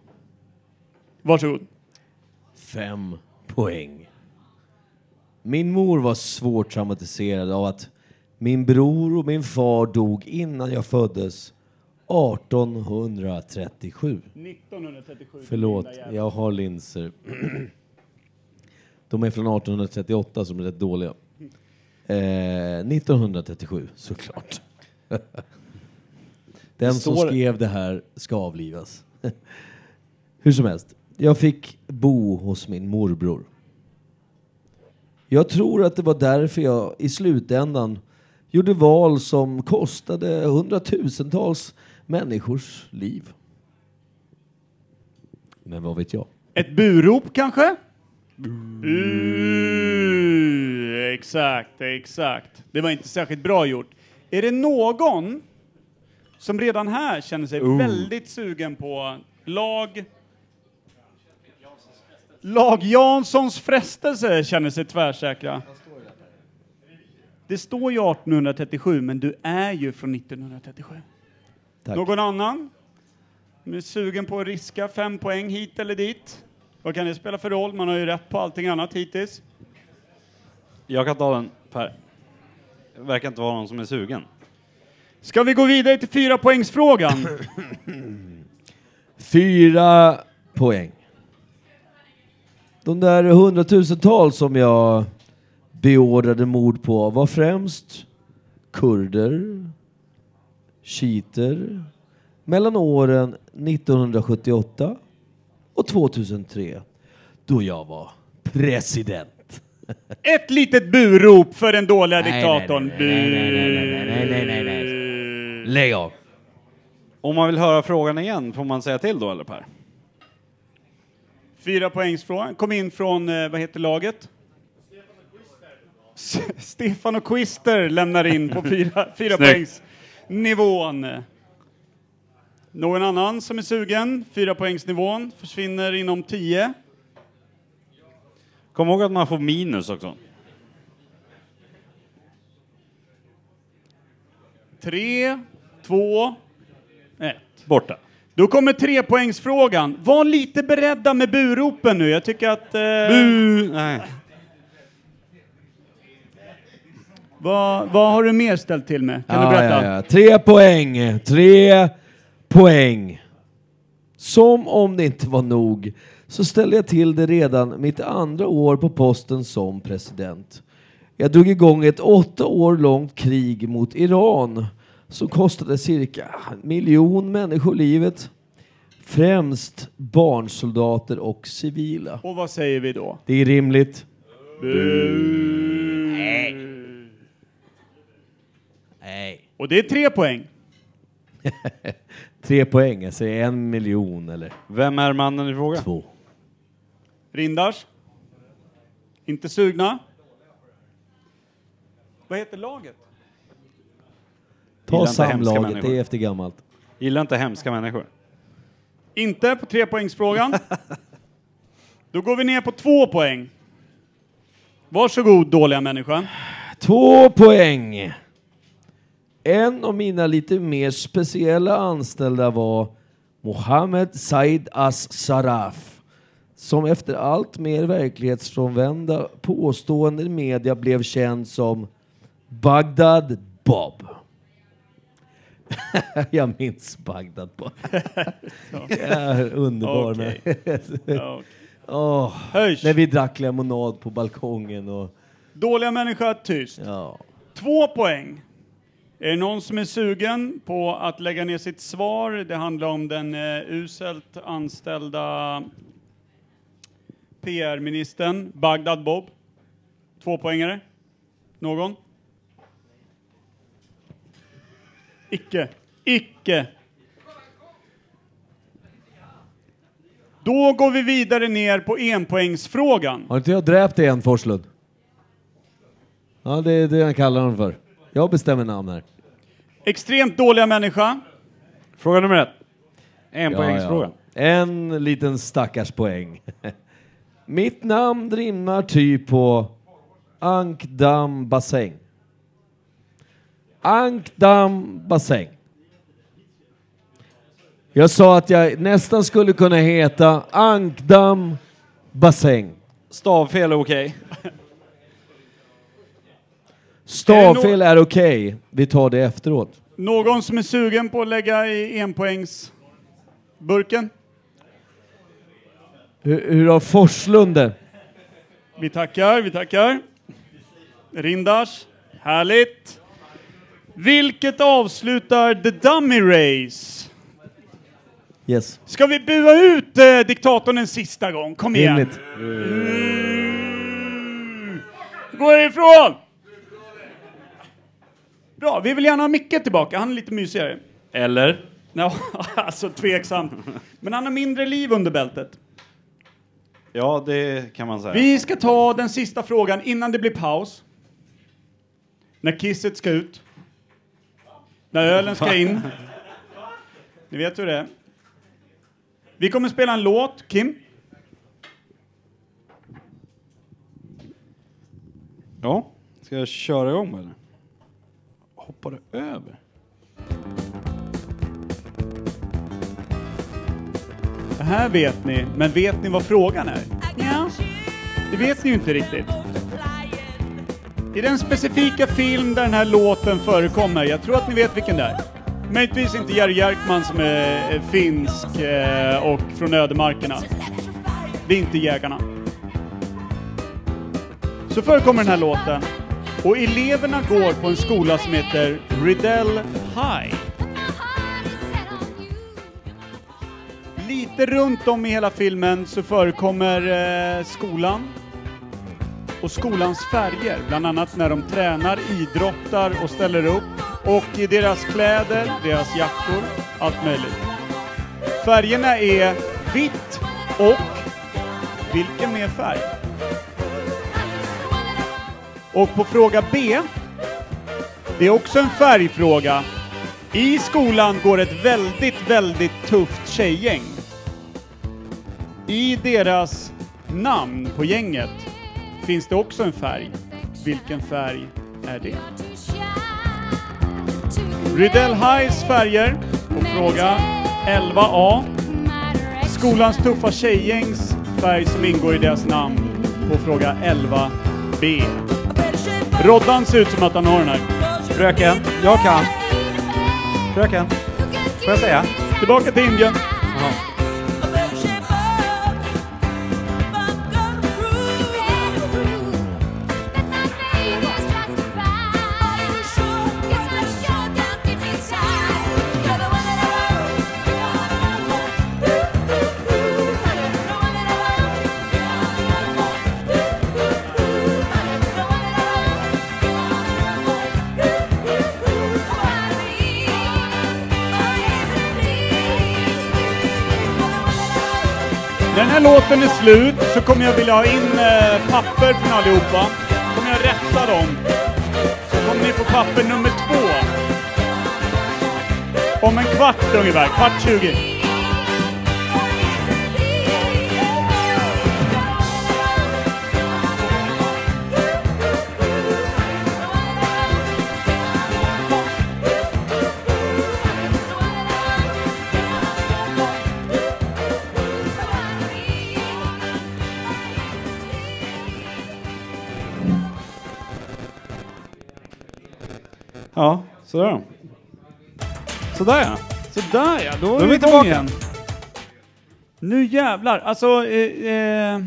Varsågod. Fem poäng. Min mor var svårt traumatiserad av att min bror och min far dog innan jag föddes 1837. 1937. Förlåt, jag har linser. De är från 1838 som är rätt dåliga. Eh, 1937, såklart. Den som skrev det här ska avlivas. Hur som helst, jag fick bo hos min morbror. Jag tror att det var därför jag i slutändan gjorde val som kostade hundratusentals människors liv. Men vad vet jag? Ett burop kanske? Uh, exakt, exakt. Det var inte särskilt bra gjort. Är det någon som redan här känner sig väldigt sugen på lag... Lag Janssons frestelse känner sig tvärsäkra. Det står ju 1837, men du är ju från 1937. Tack. Någon annan? Som är sugen på att riska fem poäng hit eller dit? Vad kan det spela för roll? Man har ju rätt på allting annat hittills. Jag kan ta den, Per. Det verkar inte vara någon som är sugen. Ska vi gå vidare till fyra poängsfrågan? Fyra poäng. De där hundratusentals som jag beordrade mord på var främst kurder, Cheater mellan åren 1978 och 2003 då jag var president. Ett litet burop för den dåliga nej, diktatorn. Nej, nej, nej, nej, nej, nej, nej. Lägg av. Om man vill höra frågan igen, får man säga till då eller Per? Fyra poängsfrågan. Kom in från, eh, vad heter laget? Stefan och Quister lämnar in på fyra, fyra Snyggt. poängs nivån. Någon annan som är sugen? Fyra poängsnivån försvinner inom tio. Kom ihåg att man får minus också. Tre, två, ett. Borta. Då kommer trepoängsfrågan. Var lite beredda med buropen nu. Jag tycker att... Eh, Bu! Nej. Vad, vad har du mer ställt till med? Kan du berätta? ja, ja. Tre poäng, tre poäng. Som om det inte var nog så ställde jag till det redan mitt andra år på posten som president. Jag drog igång ett åtta år långt krig mot Iran som kostade cirka en miljon människor livet. Främst barnsoldater och civila. Och vad säger vi då? Det är rimligt. Nej. Och det är tre poäng. Tre poäng, jag säger en miljon eller Vem är mannen i fråga? två. Rindars? Inte sugna? Vad heter laget? Ta Gillar inte hemska samlaget, människor. det är efter gammalt. Gillar inte hemska människor. Inte på trepoängsfrågan. Då går vi ner på två poäng. Varsågod dåliga människa. Två poäng! En av mina lite mer speciella anställda var Mohammed Said As-Saraf som efter allt mer verklighetsfrånvända påståenden i media blev känd som Bagdad Bob. Jag minns Bagdad Bob. ja, underbar. Ja, Åh, Höjs. när vi drack lemonad på balkongen och... Dåliga människa, tyst. Ja. Två poäng. Är det någon som är sugen på att lägga ner sitt svar? Det handlar om den eh, uselt anställda PR-ministern Bagdad Bob. Två poängare. Någon? Icke. Icke. Då går vi vidare ner på enpoängsfrågan. Har inte jag dräpt dig än Forslund? Ja, det är det jag kallar honom för. Jag bestämmer namn här. Extremt dåliga människa. Fråga nummer ett. En Ja, poängsfråga. ja. En liten stackars poäng. Mitt namn rimmar typ på Ankdam bassäng. Ankdam bassäng. Jag sa att jag nästan skulle kunna heta Ankdam bassäng. Stavfel är okej. Stavfel är okej. Vi tar det efteråt. Någon som är sugen på att lägga i enpoängsburken? Hur, hur har Forslund det? Vi tackar, vi tackar. Rindars, härligt. Vilket avslutar The Dummy Race? Yes. Ska vi bua ut eh, diktatorn en sista gång? Kom igen. Mm. Gå ifrån! Bra, vi vill gärna ha Micke tillbaka. Han är lite mysigare. Eller? Ja, alltså tveksamt. Men han har mindre liv under bältet. Ja, det kan man säga. Vi ska ta den sista frågan innan det blir paus. När kisset ska ut. När ölen ska in. Ni vet hur det är. Vi kommer spela en låt. Kim? Ja, ska jag köra igång eller? Hoppar det över? Det här vet ni, men vet ni vad frågan är? Ja, det vet ni ju inte riktigt. I den specifika film där den här låten förekommer, jag tror att ni vet vilken det är. Möjligtvis inte Jerry Jerkman som är finsk eh, och från ödemarkerna. Det är inte Jägarna. Så förekommer den här låten och eleverna går på en skola som heter Riddell High. Lite runt om i hela filmen så förekommer eh, skolan och skolans färger, bland annat när de tränar, idrottar och ställer upp och i deras kläder, deras jackor, allt möjligt. Färgerna är vitt och vilken mer färg? Och på fråga B, det är också en färgfråga. I skolan går ett väldigt, väldigt tufft tjejgäng. I deras namn på gänget finns det också en färg. Vilken färg är det? Rydell Highs färger på fråga 11A. Skolans tuffa tjejgängs färg som ingår i deras namn på fråga 11B. Roddan ser ut som att han har den här. Fröken, jag kan. Fröken, får jag säga? Tillbaka till Indien. Jaha. Här låten är slut så kommer jag vilja ha in eh, papper från allihopa. Så kommer jag rätta dem. Så kommer ni få papper nummer två. Om en kvart ungefär, kvart 20. Sådär då. Sådär ja. Sådär ja, då, Då är är vi vi tillbaka. igen. Nu jävlar, alltså... Eh, eh,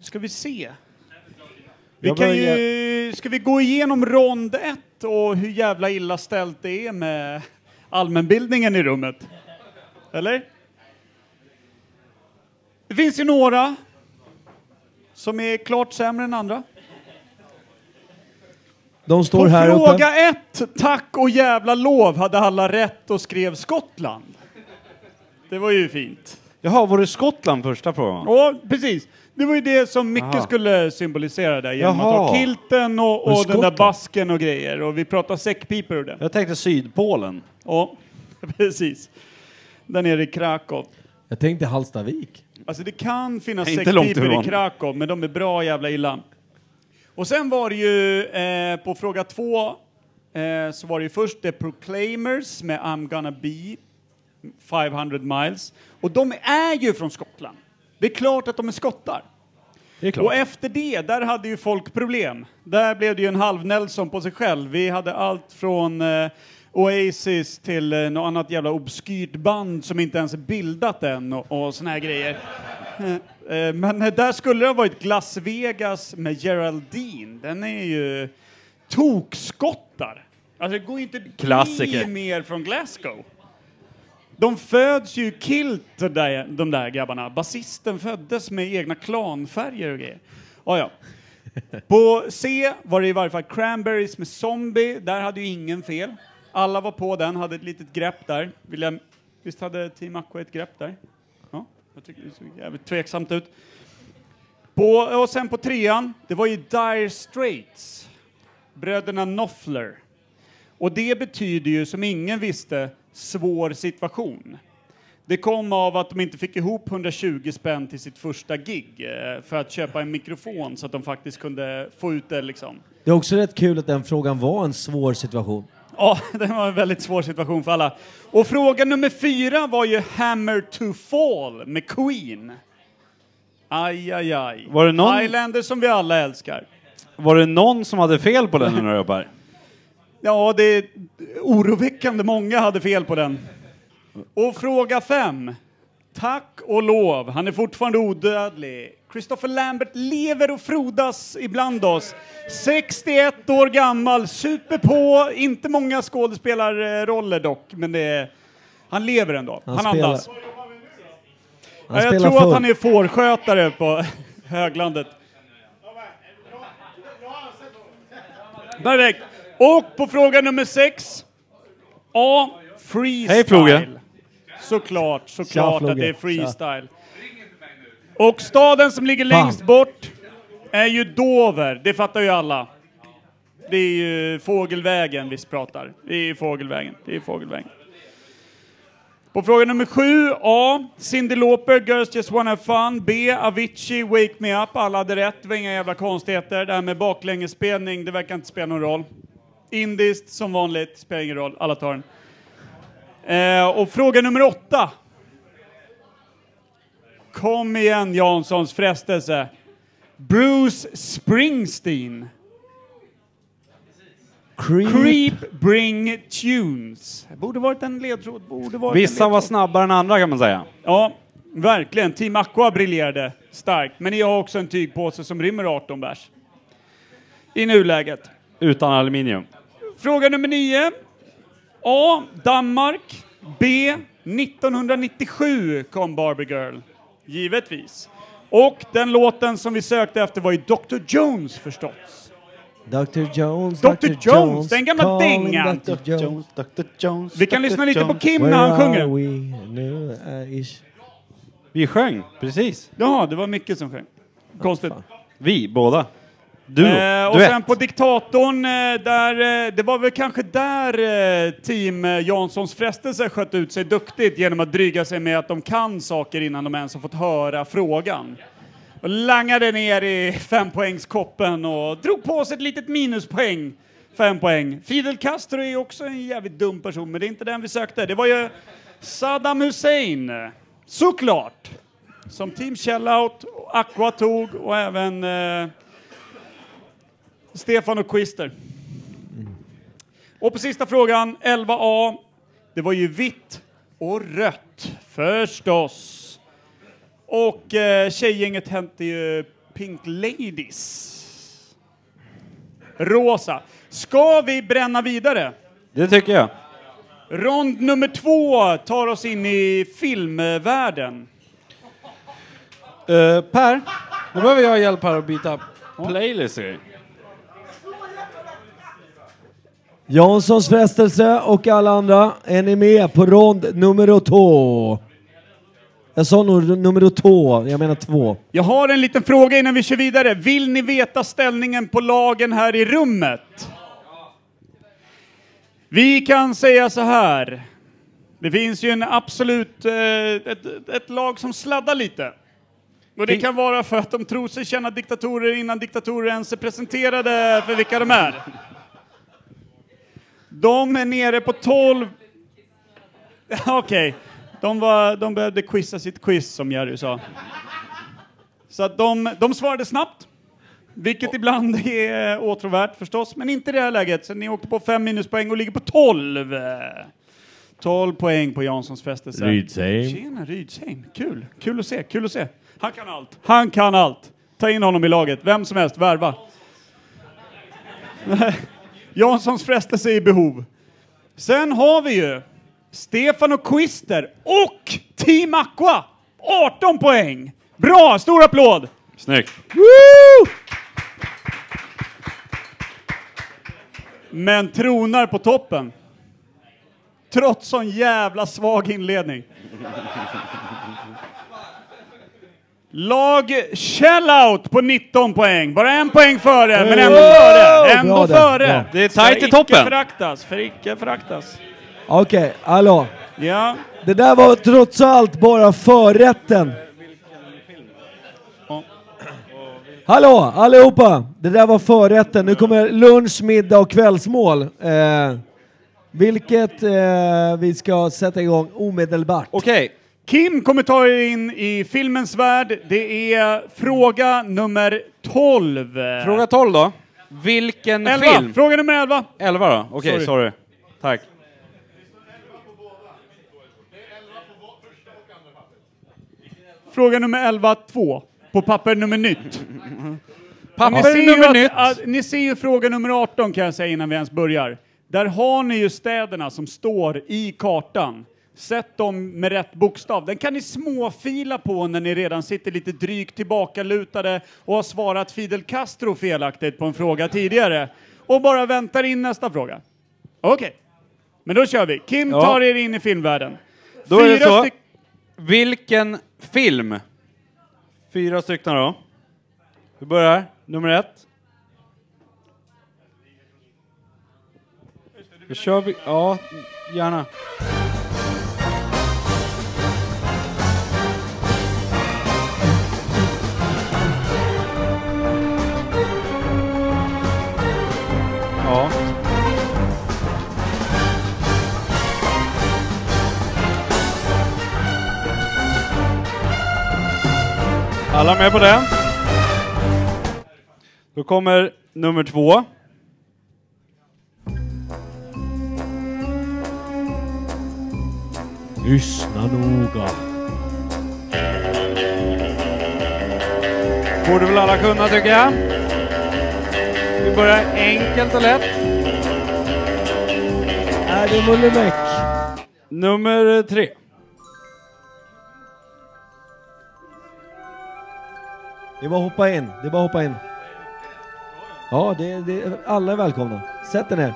ska vi se. Vi kan ju... Ska vi gå igenom rond ett och hur jävla illa ställt det är med allmänbildningen i rummet? Eller? Det finns ju några som är klart sämre än andra. De står På här fråga uppe. ett, tack och jävla lov, hade alla rätt och skrev Skottland. Det var ju fint. Jaha, var det Skottland första frågan? Ja, precis. Det var ju det som Micke Aha. skulle symbolisera där genom att Jaha. ha kilten och, och den där basken och grejer. Och vi pratar säckpipor och det. Jag tänkte Sydpolen. Ja, precis. Där nere i Krakow. Jag tänkte Hallstavik. Alltså det kan finnas säckpipor i. Krakow, men de är bra jävla illa. Och sen var det ju eh, på fråga två eh, så var det ju först The Proclaimers med I'm gonna be 500 miles. Och de är ju från Skottland. Det är klart att de är skottar. Det är klart. Och efter det, där hade ju folk problem. Där blev det ju en halv Nelson på sig själv. Vi hade allt från eh, Oasis till eh, något annat jävla obskyrt band som inte ens är bildat än och, och såna här grejer. Eh, eh, Men där skulle det ha varit Las Vegas med Geraldine. Den är ju tokskottar. Alltså det går ju inte att bli Klassiker. mer från Glasgow. De föds ju kilt, de där, de där grabbarna. Basisten föddes med egna klanfärger och grejer. Oh, ja. På C var det i varje fall Cranberries med Zombie. Där hade ju ingen fel. Alla var på den, hade ett litet grepp där. Vill jag, visst hade Team Aqua ett grepp där? Jag tycker det såg jävligt tveksamt ut. På, och sen på trean, det var ju Dire Straits. Bröderna Knopfler. Och det betyder ju, som ingen visste, svår situation. Det kom av att de inte fick ihop 120 spänn till sitt första gig eh, för att köpa en mikrofon så att de faktiskt kunde få ut det liksom. Det är också rätt kul att den frågan var en svår situation. Ja, det var en väldigt svår situation för alla. Och fråga nummer fyra var ju Hammer to Fall med Queen. Aj, aj, aj. Var det någon- Highlander som vi alla älskar. Var det någon som hade fel på den undrar jag bara? Ja, det är oroväckande många hade fel på den. Och fråga fem. Tack och lov, han är fortfarande odödlig. Christopher Lambert lever och frodas ibland oss. 61 år gammal, super på, inte många skådespelarroller dock, men det är, han lever ändå. Han, Han spelar- andas. Han Ja, jag tror att han är fårskötare på höglandet. Perfekt. Och på fråga nummer sex. A. Freestyle. Hej, Floge. Såklart, såklart att det är freestyle. Och staden som ligger längst bort är ju Dover, det fattar ju alla. Det är ju Fågelvägen vi pratar. Det är Fågelvägen, det är Fågelvägen. På fråga nummer sju, A. Cyndi Lauper, Girls Just Wanna Have Fun. B. Avicii, Wake Me Up. Alla hade rätt, det var inga jävla konstigheter. Det här med baklängesspelning, det verkar inte spela någon roll. Indiskt, som vanligt, spelar ingen roll. Alla tar den. Eh, och fråga nummer åtta. Kom igen Janssons frestelse. Bruce Springsteen. Creep. Creep Bring Tunes. Borde varit en ledtråd. Borde varit Vissa en var ledtråd. snabbare än andra kan man säga. Ja, verkligen. Team Aqua briljerade starkt. Men ni har också en tygpåse som rymmer 18 bärs. I nuläget. Utan aluminium. Fråga nummer nio. A. Danmark. B. 1997 kom Barbie Girl. Givetvis. Och den låten som vi sökte efter var ju Dr. Jones förstås. Dr Jones, Dr. Jones, den gamla dängan. Dr. Jones. Dr Jones. Vi kan Dr. lyssna lite på Jones. Kim Where när han sjunger. we? Uh. Vi sjöng, precis. Ja, det var mycket som sjöng. Konstigt. Vi, båda. Du, Eh, och sen på diktatorn, eh, där, eh, det var väl kanske där eh, team eh, Janssons frestelse sköt ut sig duktigt genom att dryga sig med att de kan saker innan de ens har fått höra frågan. Och langade ner i fempoängskoppen och drog på sig ett litet minuspoäng. Fem poäng. Fidel Castro är också en jävligt dum person, men det är inte den vi sökte. Det var ju Saddam Hussein, såklart, som Team Shellout, och Aqua tog och även eh, Stefan och Quister. Och på sista frågan, 11A. Det var ju vitt och rött, förstås. Och eh, tjejgänget hette ju Pink Ladies. Rosa. Ska vi bränna vidare? Det tycker jag. Rond nummer två tar oss in i filmvärlden. Eh, per, nu behöver jag hjälp här att byta playlist. i. Janssons frestelse och alla andra, är ni med på rond nummer två? Jag sa nog nummer två, jag menar två. Jag har en liten fråga innan vi kör vidare. Vill ni veta ställningen på lagen här i rummet? Vi kan säga så här. Det finns ju en absolut, eh, ett, ett lag som sladdar lite. Och det kan vara för att de tror sig känna diktatorer innan diktatorer ens är presenterade för vilka de är. De är nere på 12... Okej, de, var, de behövde quizza sitt quiz som Jerry sa. Så att de, de svarade snabbt. Vilket ibland är åtråvärt förstås, men inte i det här läget. Så ni åkte på fem minuspoäng och ligger på 12. 12 poäng på Janssons frestelse. Rydsheim. Tjena Rydsheim. Kul. Kul att se. Kul att se. Han kan allt. Han kan allt. Ta in honom i laget. Vem som helst. Värva. Janssons frestelse i behov. Sen har vi ju Stefan och Quister och Team Aqua. 18 poäng. Bra, stor applåd! Snyggt. Men tronar på toppen. Trots sån jävla svag inledning. Lag Shellout på 19 poäng. Bara en poäng före, men ändå Wow! före. Ändå Bra där, före. bra. Det är tajt i toppen. Icke föraktas, för icke föraktas. Okej, hallå. Ja. Det där var trots allt bara förrätten. Hallå allihopa! Det där var förrätten. Nu kommer lunch, middag och kvällsmål. Eh, vilket eh, vi ska sätta igång omedelbart. Okej, Kim kommer ta er in i filmens värld. Det är fråga nummer 12. fråga 12 då. Vilken 11. film? Fråga nummer 11. 11 då? Okej, Sorry. sorry. Tack. Fråga nummer 11, 2. På papper nummer nytt. Papper ni, nummer att, nytt. Att, ni ser ju fråga nummer 18 kan jag säga innan vi ens börjar. Där har ni ju städerna som står i kartan. Sätt dem med rätt bokstav. Den kan ni småfila på när ni redan sitter lite drygt tillbakalutade och har svarat Fidel Castro felaktigt på en fråga tidigare. Och bara väntar in nästa fråga. Okej, men då kör vi. Kim Ja. tar er in i filmvärlden. Då är det Fyra så. Vilken film? Fyra stycken då. Vi börjar. Nummer ett. Då kör vi. Ja, gärna. Alla med på den? Då kommer nummer två. Lyssna noga. Borde väl alla kunna tycker jag. Vi börjar enkelt och lätt. Är det Mullemäck? Nummer tre. Det är bara att hoppa in. Det är bara att hoppa in. Ja, det, det, alla är välkomna. Sätt er ner.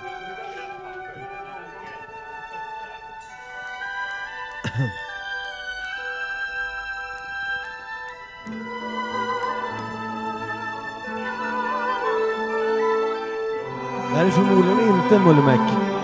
Det här är förmodligen inte Mullemäck.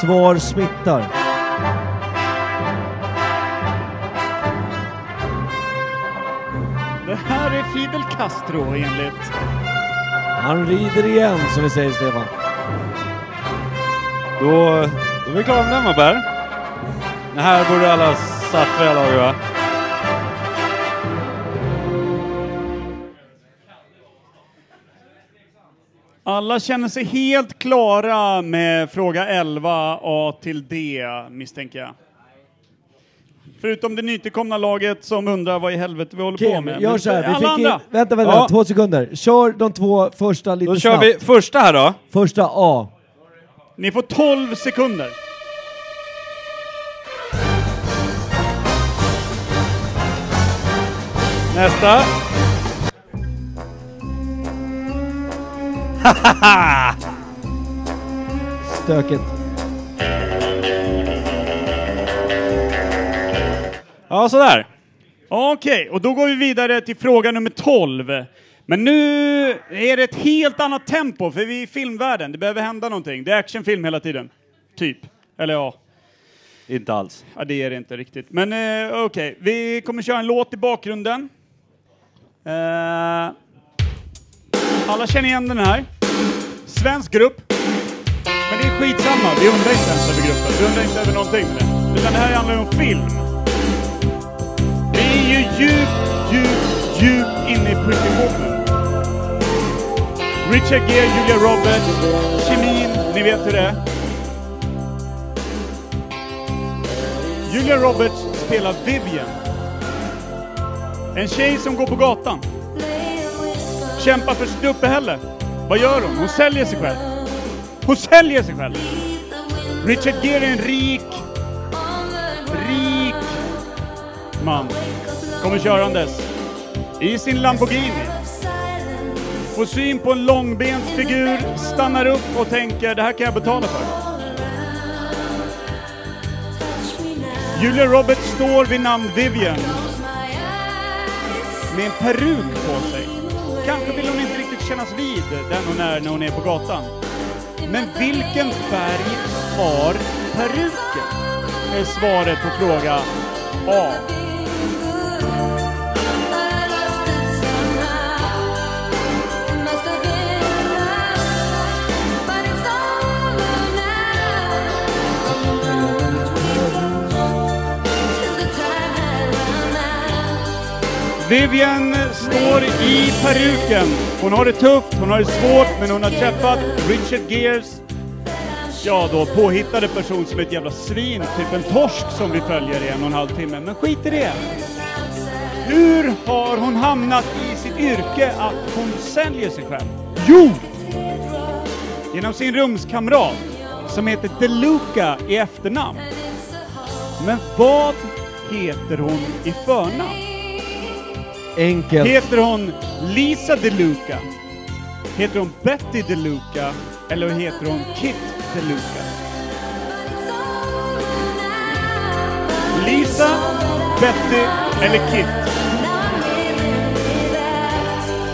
Svar smittar. Det här är Fidel Castro enligt... Han rider igen, som vi säger Stefan. Då, då är vi klara med den va Per? Det här borde alla satt här laget va? Alla känner sig helt klara med fråga 11 A till D, misstänker jag. Förutom det nytillkomna laget som undrar vad i helvete vi håller på Okej, med. gör så här. Vi alla fick in, vänta, vänta, Ja. två sekunder. Kör de två första lite Då kör snabbt. vi första här då. Första A. Ni får 12 sekunder. Nästa. Stökigt. Ja, sådär. Okej, och då går vi vidare till fråga nummer 12. Men nu är det ett helt annat tempo, för vi är i filmvärlden. Det behöver hända någonting. Det är actionfilm hela tiden. Typ. Eller ja, Inte alls. ja det är det inte riktigt. Men eh, okej, vi kommer köra en låt i bakgrunden. Eh, alla känner igen den här. Svensk grupp. Men det är skitsamma, vi undrar inte ens över gruppen. Vi undrar inte över någonting med det. Utan det här handlar om film. Vi är ju djupt, djupt, djupt inne i Pretty Woman. Richard Gere, Julia Roberts, kemin, ni vet hur det är. Julia Roberts spelar Vivian. En tjej som går på gatan. Kämpar för sitt uppehälle. Vad gör hon? Hon säljer sig själv. Hon säljer sig själv! Richard Gere är en rik, rik man. Kommer körandes i sin Lamborghini. Får syn på en långbent figur, stannar upp och tänker det här kan jag betala för. Julia Roberts står vid namn Vivian med en peruk på sig. Kanske vill hon kännas vid den hon är när hon är på gatan. Men vilken färg har peruken? Är svaret på fråga A. Vivian står i peruken. Hon har det tufft, hon har det svårt, men hon har träffat Richard Gears ja då påhittade person som är ett jävla svin, typ en torsk som vi följer i en och en halv timme. Men skit i det. Hur har hon hamnat i sitt yrke att hon säljer sig själv? Jo! Genom sin rumskamrat som heter DeLuca i efternamn. Men vad heter hon i förnamn? Enkelt. Heter hon Lisa DeLuca? Heter hon Betty DeLuca? Eller heter hon Kit DeLuca? Lisa, Betty eller Kit?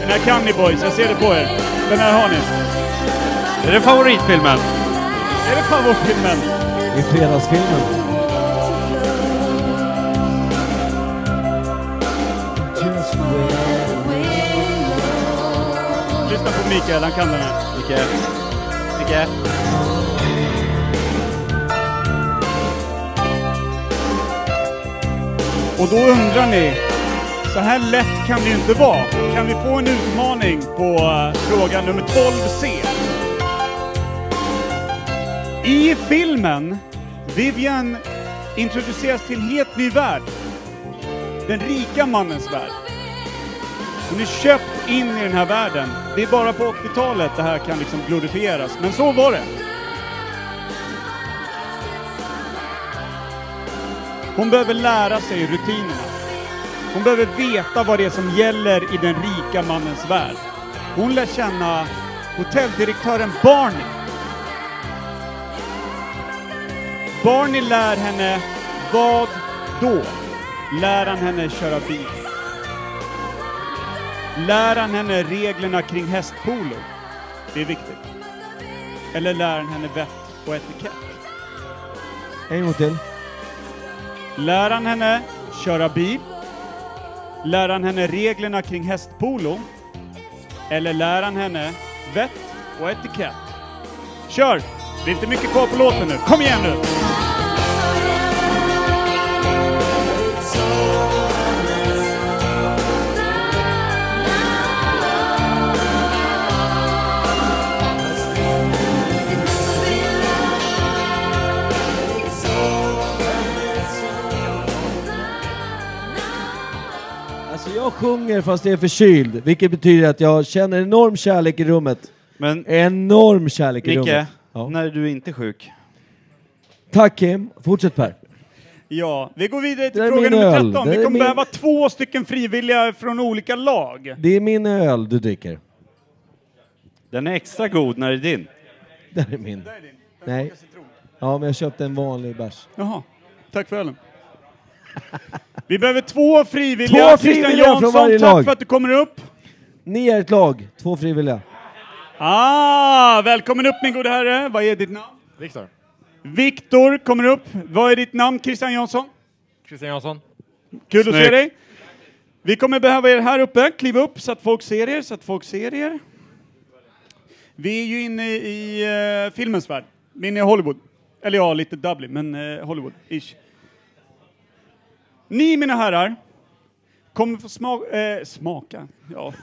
Den här kan ni boys, jag ser det på er. Den här har ni. Är det favoritfilmen? Är det favoritfilmen? I fredagsfilmen. Mikael, han kan den här. Micke. Micke. Och då undrar ni, så här lätt kan det ju inte vara. Kan vi få en utmaning på eh, fråga nummer 12C? I filmen, Vivian introduceras till en helt ny värld. Den rika mannens värld. Hon är köpt in i den här världen. Det är bara på 80-talet det här kan liksom glorifieras, men så var det. Hon behöver lära sig rutinerna. Hon behöver veta vad det är som gäller i den rika mannens värld. Hon lär känna hotelldirektören Barney. Barney lär henne vad då? Lär han henne köra bil? Lär han henne reglerna kring hästpolo? Det är viktigt. Eller lär han henne vett och etikett? En gång till. Lär han henne köra bil? Lär han henne reglerna kring hästpolo? Eller lär han henne vett och etikett? Kör! Det är inte mycket kvar på låten nu. Kom igen nu! Jag sjunger fast jag är förkyld, vilket betyder att jag känner enorm kärlek i rummet. Men Enorm kärlek i Micke, rummet. Ja. när är du inte sjuk? Tack Kim, fortsätt Per. Ja, vi går vidare till Det är fråga min nummer öl. 13. Det Vi är kommer min- behöva två stycken frivilliga från olika lag. Det är min öl du dricker. Den är extra god när det är din. Det här är min. Nej. Ja, men jag köpte en vanlig bärs. Jaha, tack för ölen. Vi behöver två frivilliga. Två Christian frivilliga från Jansson, varje tack lag. för att du kommer upp. Ni är ett lag, två frivilliga. Ah, välkommen upp min gode herre. Vad är ditt namn? Viktor. Viktor kommer upp. Vad är ditt namn Christian Jansson? Christian Jansson. Kul att se Snyggt. dig. Vi kommer behöva er här uppe. Kliv upp så att folk ser er, så att folk ser er. Vi är ju inne i uh, filmens värld. Vi är inne i Hollywood. Eller ja, lite Dublin, men uh, Hollywood-ish. Ni, mina herrar, kommer få sma eh, smaka. Ja.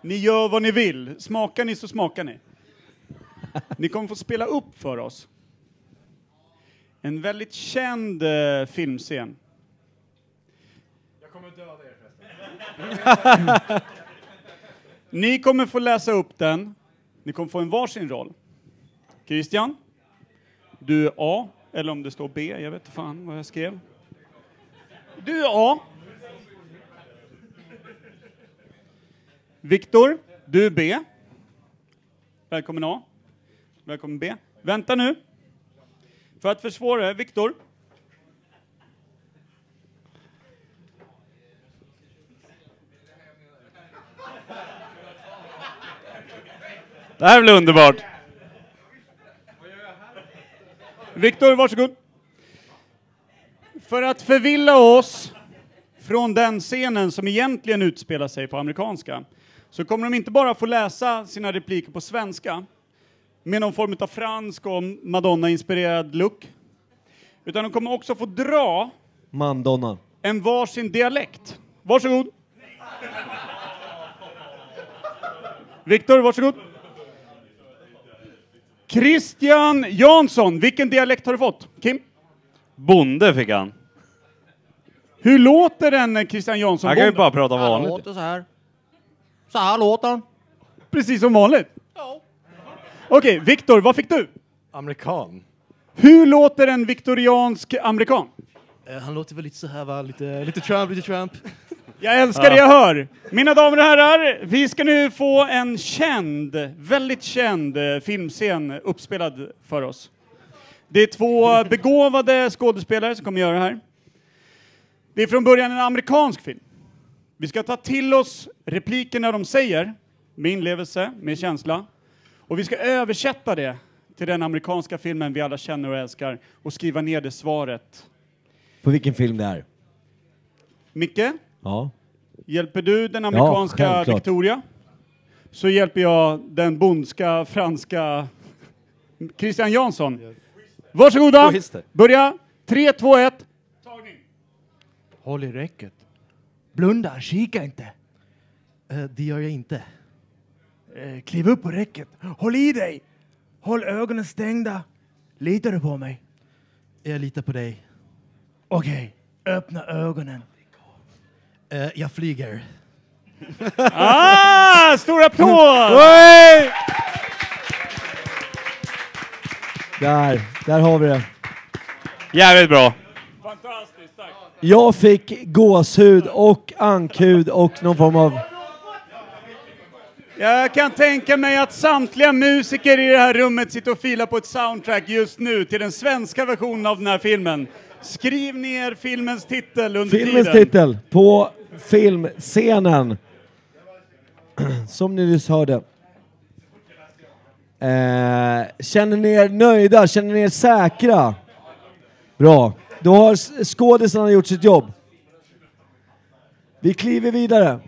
Ni gör vad ni vill. Smakar ni så smakar ni. Ni kommer få spela upp för oss en väldigt känd eh, filmscen. Jag kommer döda er förresten. Ni kommer få läsa upp den. Ni kommer få en varsin roll. Christian, du är A, eller om det står B, jag vet inte fan vad jag skrev. Du är A. Viktor, du är B. Välkommen A. Välkommen B. Vänta nu. För att försvåra det, Viktor. Det här blir underbart. Viktor, varsågod. För att förvilla oss från den scenen som egentligen utspelar sig på amerikanska, så kommer de inte bara få läsa sina repliker på svenska, med någon form av fransk och Madonna-inspirerad look, utan de kommer också få dra Mandonna. en varsin dialekt. Varsågod. Viktor, varsågod. Christian Jansson, vilken dialekt har du fått? Kim? Bonde fick han. Hur låter en Christian Jansson Han kan ju bara prata Han vanligt. låter så här. Så här låter han. Precis som vanligt? Okej, Viktor, vad fick du? Amerikan. Hur låter en viktoriansk amerikan? Eh, Han låter väl lite så här va, lite, lite Trump, lite Trump. Jag älskar det jag hör! Mina damer och herrar, vi ska nu få en känd, väldigt känd eh, filmscen uppspelad för oss. Det är två begåvade skådespelare som kommer göra det här. Det är från början en amerikansk film. Vi ska ta till oss replikerna de säger, med inlevelse, med känsla. Och vi ska översätta det till den amerikanska filmen vi alla känner och älskar och skriva ner det svaret. På vilken film det är? Micke, Ja. hjälper du den amerikanska självklart. Victoria? Så hjälper jag den bondska franska Christian Jansson. Varsågoda! Börja! 3, 2, 1. Håll i räcket. Blunda, kika inte. Eh, det gör jag inte. Eh, kliv upp på räcket. Håll i dig. Håll ögonen stängda. Litar du på mig? Jag litar på dig. Okej, öppna ögonen. Eh, jag flyger. Ah! Stor applåd! Där, där har vi det. Jävligt bra. Fantastiskt, tack. Jag fick gåshud och ankhud och någon form av... Jag kan tänka mig att samtliga musiker i det här rummet sitter och filar på ett soundtrack just nu till den svenska versionen av den här filmen. Skriv ner filmens titel under Filmens tiden. titel på filmscenen. Som ni nyss hörde. Eh, känner ni er nöjda? Känner ni er säkra? Bra. Då har skådisarna gjort sitt jobb. Vi kliver vidare.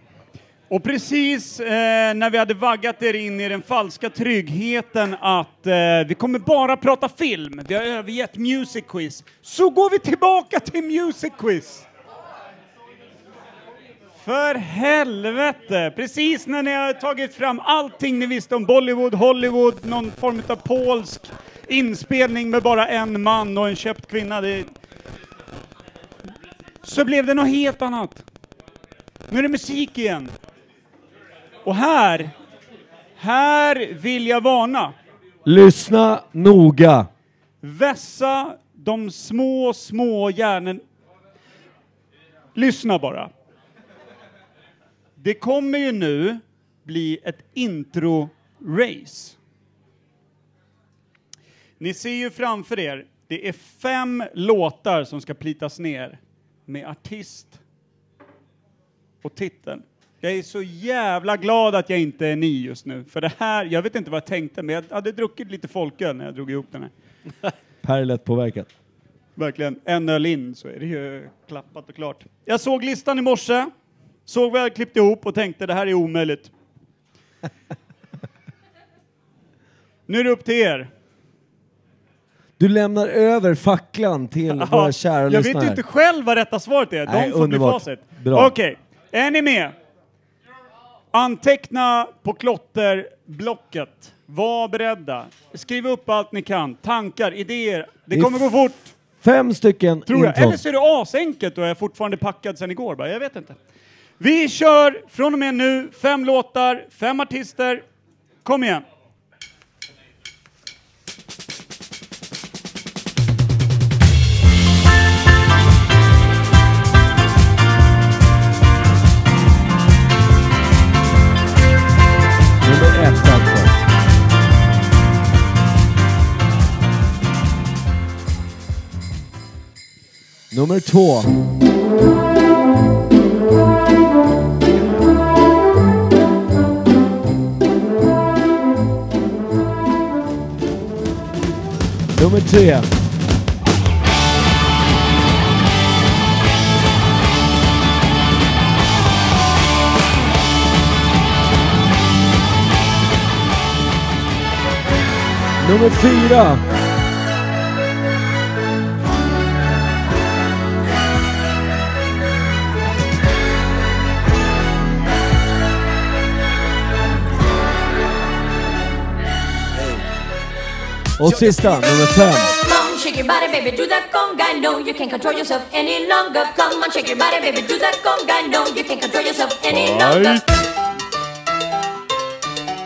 Och precis eh, när vi hade vaggat er in i den falska tryggheten att eh, vi kommer bara prata film, vi har övergett Music Quiz, så går vi tillbaka till Music Quiz! För helvete! Precis när ni har tagit fram allting ni visste om Bollywood, Hollywood, någon form av polsk inspelning med bara en man och en köpt kvinna. Det... Så blev det något helt annat. Nu är det musik igen. Och här, här vill jag varna. Lyssna noga. Vässa de små, små hjärnen. Lyssna bara. Det kommer ju nu bli ett intro-race. Ni ser ju framför er, det är fem låtar som ska plitas ner med artist och titeln. Jag är så jävla glad att jag inte är ni just nu, för det här, jag vet inte vad jag tänkte, men jag hade druckit lite folköl när jag drog ihop den här. Per är lätt påverkad. Verkligen, en öl in så är det ju klappat och klart. Jag såg listan i morse, såg vad jag klippt ihop och tänkte det här är omöjligt. nu är det upp till er. Du lämnar över facklan till våra kära jag vet lyssnare. ju inte själv vad rätta svaret är. Nej, De får underbart. bli facit. Bra. Okej, är ni med? Anteckna på klotterblocket. Var beredda. Skriv upp allt ni kan. Tankar, idéer. Det Det är kommer gå fort. Fem stycken Tror jag. Eller så är det asenkelt och jag är fortfarande packad sen igår bara. Jag vet inte. Vi kör från och med nu fem låtar, fem artister. Kom igen. Nummer två. Nummer tre. Nummer fyra. Can't control yourself any longer.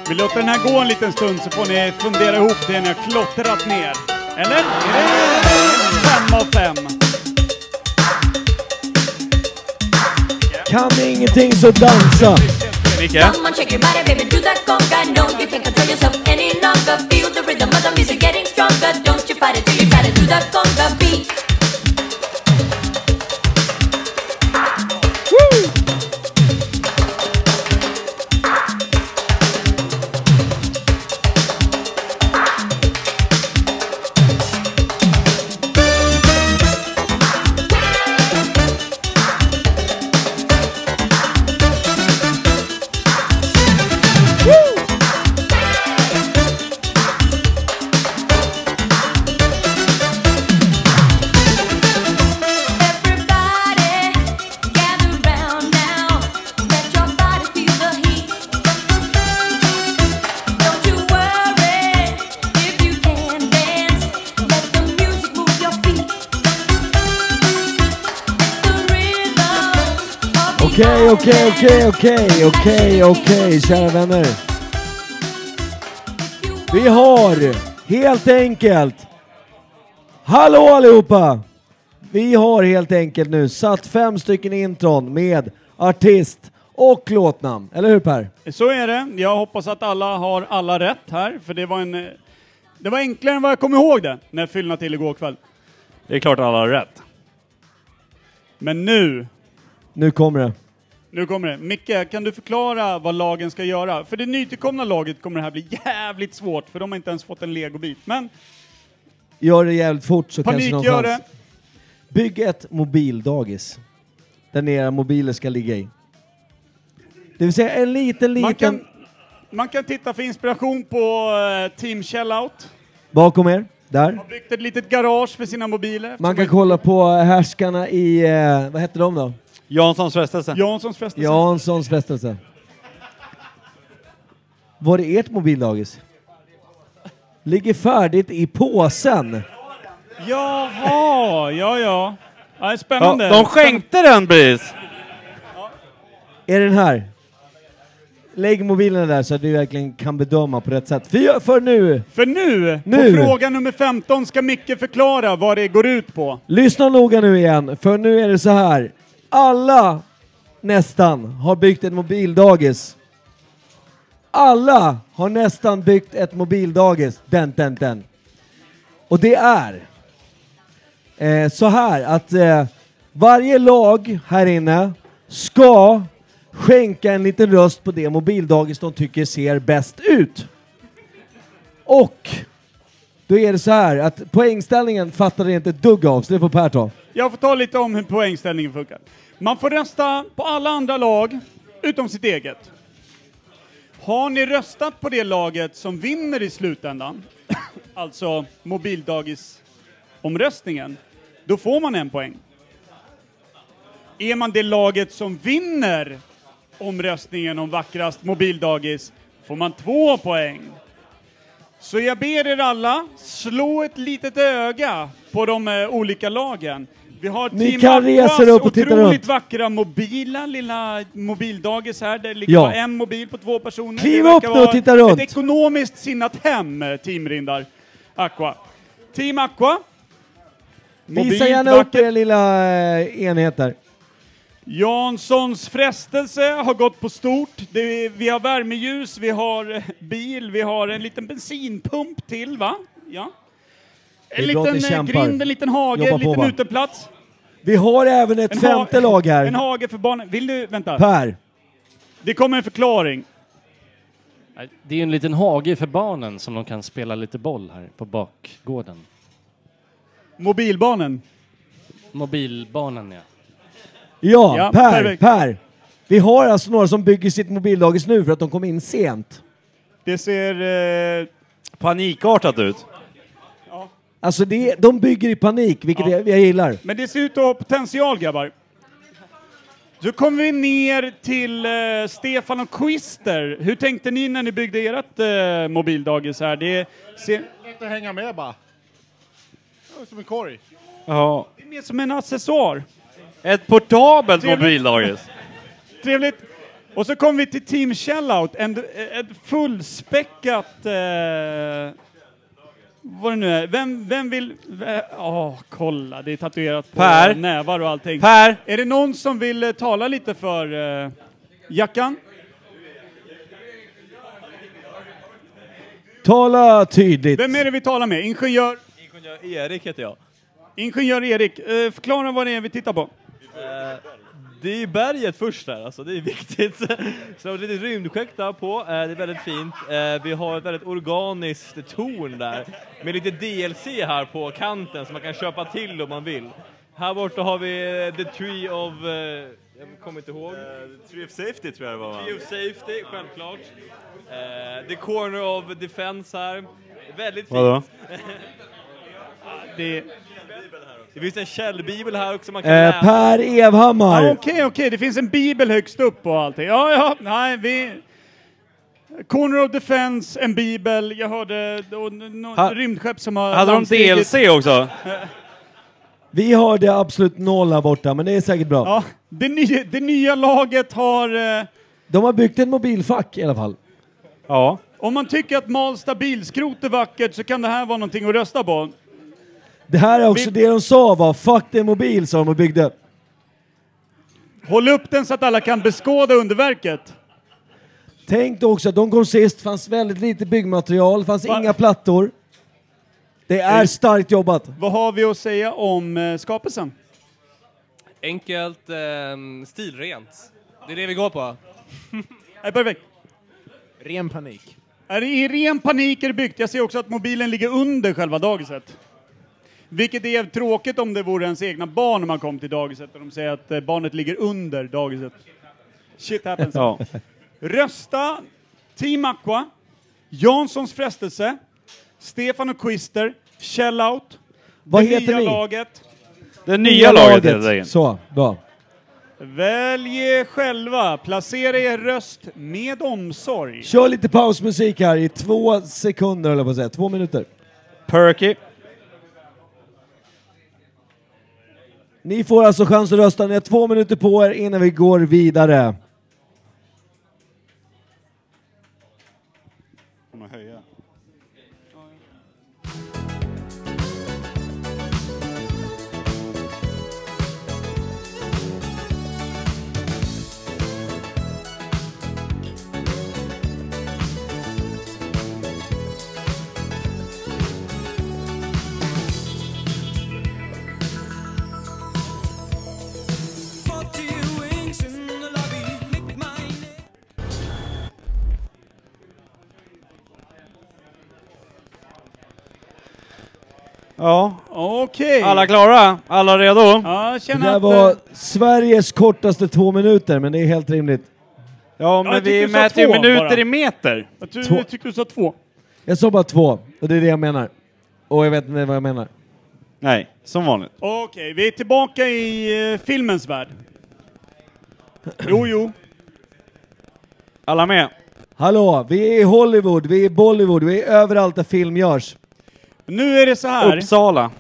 Vi låter den här gå en liten stund så får ni fundera ihop det ni har klottrat ner. Eller? Är det fem av fem? Kan ni ingenting så dansa. Micke? Do that you can't control yourself any longer. Feel the rhythm of the music getting stronger. Don't you fight it till you try to do that okej, okej, okej, okej, kära vänner. Vi har helt enkelt, hallå allihopa! Vi har helt enkelt nu satt fem stycken intron med artist och låtnamn, eller hur Per? Så är det. Jag hoppas att alla har alla rätt här, för det var en... eh, Det var enklare än vad jag kom ihåg det när jag fyllnade till igår kväll. Det är klart alla har rätt. Men nu, Nu kommer det. Nu kommer det. Micke, kan du förklara vad lagen ska göra? För det nytillkomna laget kommer det här bli jävligt svårt, för de har inte ens fått en legobit. Men Gör det jävligt fort så kanske någon chans. det. Bygg ett mobildagis. Där era mobiler ska ligga i. Det vill säga en liten, liten... Man kan, man kan titta för inspiration på eh, Team Shellout. Bakom er, där. Har byggt ett litet garage för sina mobiler. Man kan kolla på härskarna i, eh, vad hette de då? Janssons frestelse. Janssons frestelse. Janssons frestelse. Var det ert mobildagis? Ligger färdigt i påsen. Jaha, ja ja. ja det är spännande. Ja, de skänkte den precis! Är den här? Lägg mobilen där så att du verkligen kan bedöma på rätt sätt. För, för nu, För nu, Nu. på fråga nummer 15, ska Micke förklara vad det går ut på. lyssna noga nu igen, för nu är det så här. Alla, nästan, har byggt ett mobildagis. Alla har nästan byggt ett mobildagis. Den, den, den. Och det är eh, så här att eh, varje lag här inne ska skänka en liten röst på det mobildagis de tycker ser bäst ut. Och då är det så här att poängställningen fattar jag inte ett dugg av, så det får Per ta. Jag får ta lite om hur poängställningen funkar. Man får rösta på alla andra lag, utom sitt eget. Har ni röstat på det laget som vinner i slutändan, alltså mobildagisomröstningen, då får man en poäng. Är man det laget som vinner omröstningen om vackrast mobildagis, får man två poäng. Så jag ber er alla, slå ett litet öga på de eh, olika lagen. Vi har Ni Team kan resa Aquas er upp och titta otroligt runt. vackra mobila lilla mobildagis här. Det ligger Ja. bara en mobil på två personer. Kliv Det verkar upp nu och vara titta runt. Ett ekonomiskt sinnat hem, eh, Team Rindar. Aqua. Team Aqua. Visa gärna upp er lilla eh, enhet där. Janssons frestelse har gått på stort. Det, vi har värmeljus, vi har eh, bil, vi har en liten bensinpump till, va? Ja. En liten eh, grind, en liten hage, en på, liten va? uteplats. Vi har även ett En femte lag här. En hage för barnen. Vill du, vänta. Per. Det kommer en förklaring. Det är en liten hage för barnen som de kan spela lite boll här på bakgården. Mobilbarnen. Mobilbarnen, ja. Ja, Ja, Per, perfekt. Per. Vi har alltså några som bygger sitt mobildagis nu för att de kom in sent. Det ser... Eh, Panikartat ut. Alltså det, de bygger i panik, vilket jag, jag gillar. men det ser ut att ha potential, grabbar. Så kommer vi ner till eh, Stefan och Quister. Hur tänkte ni när ni byggde ert eh, mobildagis här? Det ser... Lätt att hänga med bara. Som en korg. Ja. Det är mer som en accessoar. Ett portabelt Trevligt. mobildagis. Trevligt. Och så kommer vi till Team Shellout, en, ett fullspäckat... Eh, vad det nu är. Vem, vem vill... Åh, kolla, det är tatuerat på Per? nävar och allting. Per? Är det någon som vill eh, tala lite för eh, Jackan? Tala tydligt. Vem är det vi talar med? Ingenjör? Ingenjör Erik heter jag. Ingenjör Erik. Eh, förklara vad det är vi tittar på. Eh, Det är berget först där, alltså det är viktigt. Så ett litet rymdskepp där på, eh, det är väldigt fint. Eh, Vi har ett väldigt organiskt torn där med lite DLC här på kanten som man kan köpa till om man vill. Här borta har vi The Tree of... Jag kommer inte ihåg. Tree of Safety tror jag det var va? Tree of Safety, självklart. The Corner of Defense här. Väldigt fint. Vadå? Det, det finns en källbibel här också man kan Eh, per Evhammar. Okej, okej, det finns en bibel högst upp och allting. Ja, ja, nej, vi... Corner of Defense, en bibel, jag hörde då, nå- Ha- rymdskepp som har Hade de. DLC också? Vi har det absolut noll här borta, men det är säkert bra. Ja, det, nya, det nya laget har... Eh, De har byggt en mobilfack i alla fall. Ja. om man tycker att Malsta bilskrot är vackert så kan det här vara någonting att rösta på. Det här är också det de sa var fuck det är mobil sa de och byggde. Håll upp den så att alla kan beskåda underverket. Tänk då också att de kom sist, fanns väldigt lite byggmaterial, fanns Va? inga plattor. Det är starkt jobbat. Vad har vi att säga om eh, skapelsen? Enkelt, ehm, stilrent. Det är det vi går på. är perfekt. Ren panik. Är det i ren panik är det byggt. Jag ser också att mobilen ligger under själva dagiset. Vilket är tråkigt om det vore ens egna barn när man kom till dagiset och de säger att eh, barnet ligger under dagiset. Shit happens. Ja. Rösta Team Aqua, Janssons frestelse, Stefan och Quister, Shellout, Vad det heter nya ni? laget. Det nya laget heter det. Så, bra. Välj själva, placera er röst med omsorg. Kör lite pausmusik här i två sekunder, eller på att säga. Två minuter. Perky. Ni får alltså chans att rösta. Ni har två minuter på er innan vi går vidare. Ja. Okej. Alla klara? Alla redo? Ja, jag Det känner där att... var eh, Sveriges kortaste två minuter, men det är helt rimligt. Ja, jag men tycker vi du sa mäter ju två minuter bara. i meter. Jag tror- Två. jag tycker du sa två. Jag sa bara två, och det är det jag menar. Och jag vet inte vad jag menar. Nej, som vanligt. Okej, vi är tillbaka i eh, filmens värld. Jo, jo. Alla med? Hallå, vi är i Hollywood, vi är i Bollywood, vi är överallt där film görs. Nu är det så här. Uppsala.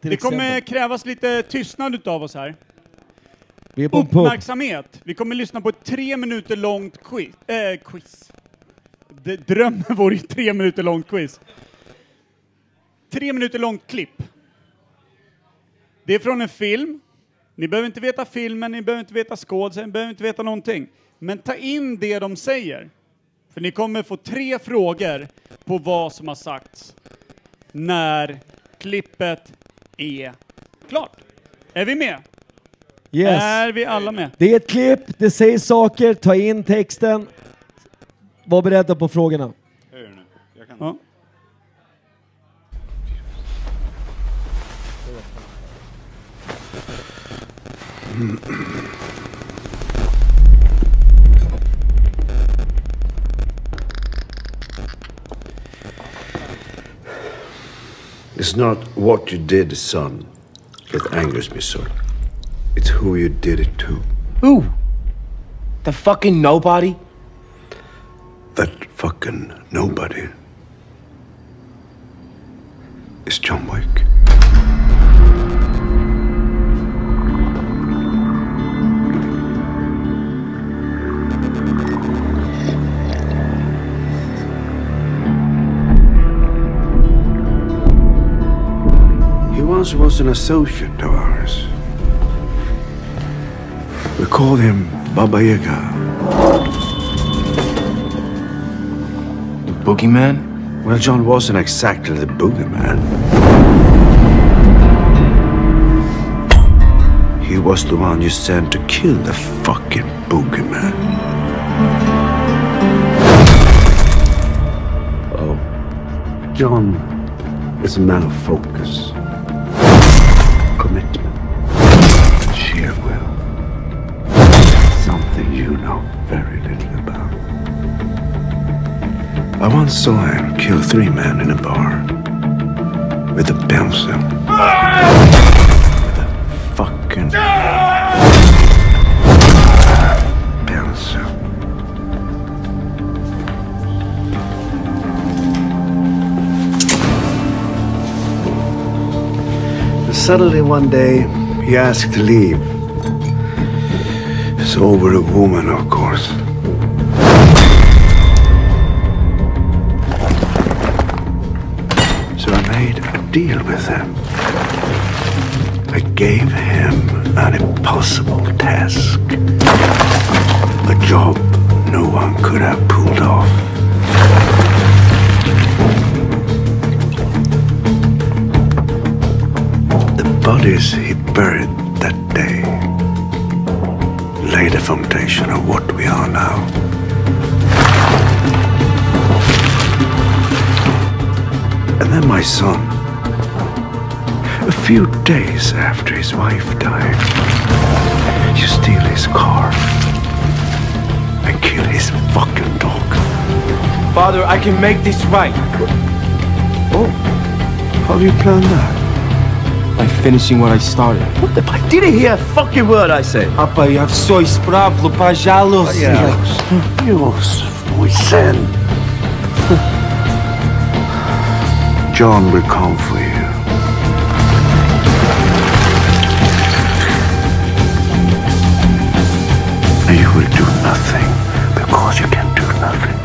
Till det kommer exempel. krävas lite tystnad utav oss här. Vi är på en pub. Uppmärksamhet. Vi kommer lyssna på ett tre minuter långt quiz. Eh, quiz. D- drömmen vore ju tre minuter långt quiz. Tre minuter långt klipp. Det är från en film. Ni behöver inte veta filmen, ni behöver inte veta skådisen, ni behöver inte veta någonting. Men ta in det de säger. För ni kommer få tre frågor på vad som har sagts när klippet är klart. Är vi med? Yes. Är vi alla med? Det är ett klipp, det säger saker, ta in texten. Var beredda på frågorna. Ja. It's not what you did, son, that angers me so. It's who you did it to. Who? The fucking nobody? That fucking nobody is John Wick. Was an associate of ours. We called him Baba Yaga. The boogeyman? Well, John wasn't exactly the boogeyman. He was the one you sent to kill the fucking boogeyman. Oh, John is a man of focus, commitment, sheer will. Something you know very little about. I once saw him kill three men in a bar with a pencil. With a fucking suddenly one day he asked to leave. So over a woman, of course. So I made a deal with him. I gave him an impossible task. A job no one could have pulled off. Bodies he buried that day laid the foundation of what we are now. And then my son, a few days after his wife died, you steal his car and kill his fucking dog. Father, I can make this right. Oh, how do you plan that? By finishing what I started. What the fuck? Did you hear a fucking word I said? Papa, ja все исправлю, пожалуйста. Dios, mój syn. John will come for you. And you will do nothing because you can do nothing.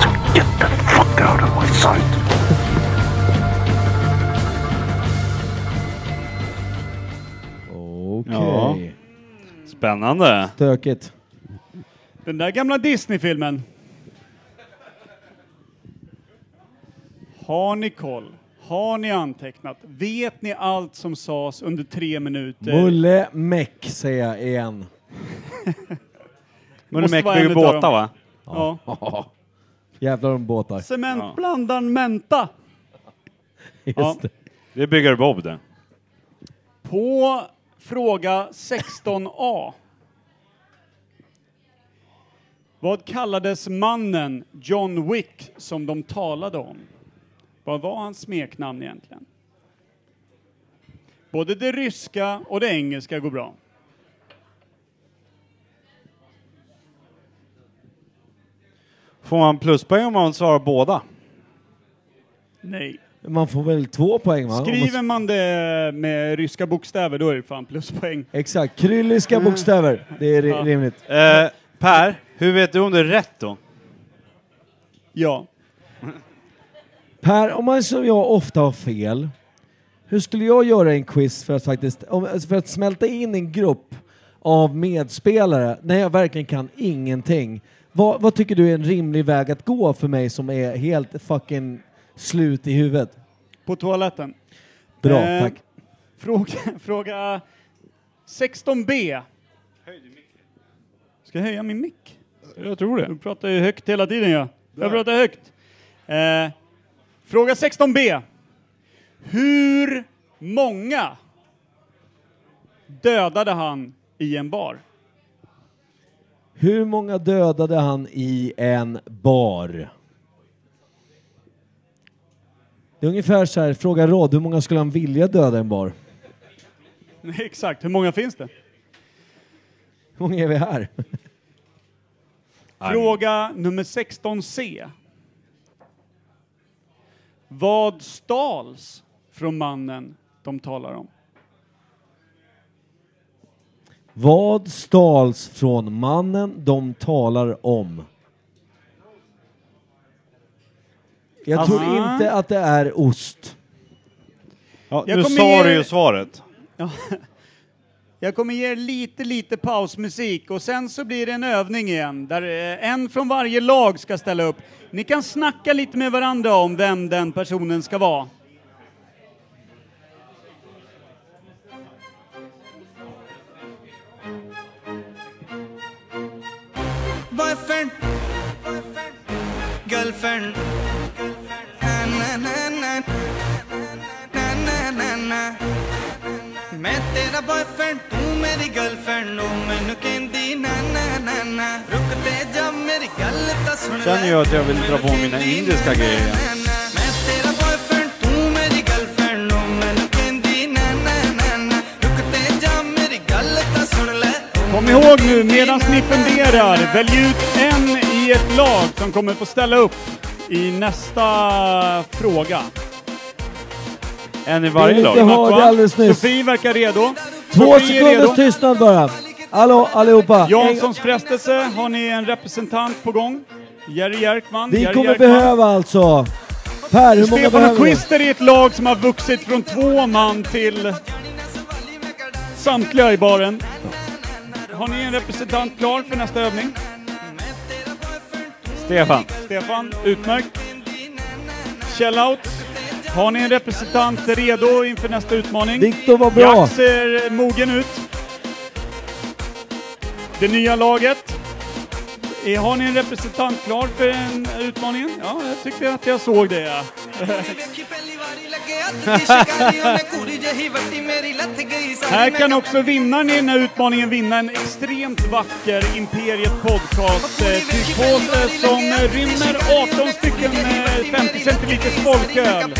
So get the fuck out of my sight. Spännande. Stökigt. Den där gamla Disney-filmen. Har ni koll? Har ni antecknat? Vet ni allt som sades under tre minuter? Mulle Meck säger jag igen. Mulle Meck bygger båtar va? Ja. Jävlar om båtar. Cementblandaren Menta. Just Ja. det. Det är Bygger Bob det. På fråga 16a. Vad kallades mannen John Wick som de talade om? Vad var hans smeknamn egentligen? Både det ryska och det engelska går bra. Får man pluspoäng om man svarar båda? Nej. Man får väl två poäng va? Skriver man det med ryska bokstäver, då är det fan pluspoäng. Exakt, krylliska bokstäver. Det är ri- Ja. rimligt. Eh, per, hur vet du om det är rätt då? Ja. Per, om man som jag ofta har fel, hur skulle jag göra en quiz för att faktiskt, om, för att smälta in en grupp av medspelare när jag verkligen kan ingenting? Vad, vad tycker du är en rimlig väg att gå för mig som är helt fucking slut i huvudet? På toaletten. Bra, Eh, tack. Fråga, fråga 16b. Ska jag höja min mick? Jag tror det. Du pratar ju högt hela tiden ja. Jag pratar högt. Eh, fråga 16b. Hur många dödade han i en bar? Hur många dödade han i en bar? Det är ungefär så här, fråga Rod, hur många skulle han vilja döda i en bar? Exakt, hur många finns det? Hur många är vi här? Fråga nummer 16c. Vad stals från mannen de talar om? Vad stals från mannen de talar om? Jag tror inte att det är ost. Ja, Jag nu kommer sa ge- du ju svaret. Ja. Jag kommer ge er lite, lite pausmusik och sen så blir det en övning igen där eh, en från varje lag ska ställa upp. Ni kan snacka lite med varandra om vem den personen ska vara. boyfriend, girlfriend. ਤੇਰਾ boyfriend ਤੂੰ ਮੇਰੀ ਗਰਲਫ੍ਰੈਂਡ ਨੂੰ ਮੈਨੂੰ ਕਹਿੰਦੀ ਨਾ ਨਾ ਨਾ ਨਾ ਰੁਕ ਤੇ ਜਾ ਮੇਰੀ ਗੱਲ ਤਾਂ ਸੁਣ ਲੈ Känner jag att jag vill dra på mina indiska grejer igen? Kom ihåg nu, medan ni funderar, välj ut en i ett lag som kommer få ställa upp i nästa fråga. En i varje lag. hörde alldeles nyss. Sofie verkar redo. Två sekunders tystnad bara. Hallå allihopa. Janssons frestelse, har ni en representant på gång? Jerry Jerkman. Vi Jerry kommer Jerkman. behöva alltså. Per, hur många Stefan och vi? Quister är ett lag som har vuxit från två man till samtliga i baren. Har ni en representant klar för nästa övning? Stefan. Stefan, utmärkt. Shellouts. Har ni en representant redo inför nästa utmaning? Viktor var bra. Jack ser mogen ut. Det nya laget. Eh, har ni en representant klar för den utmaningen? Ja, jag tyckte att jag såg det. Här kan också vinnaren i den här utmaningen vinna en extremt vacker Imperiet Podcast-tygpåse eh, som rymmer 18 stycken eh, 50 centiliters folköl.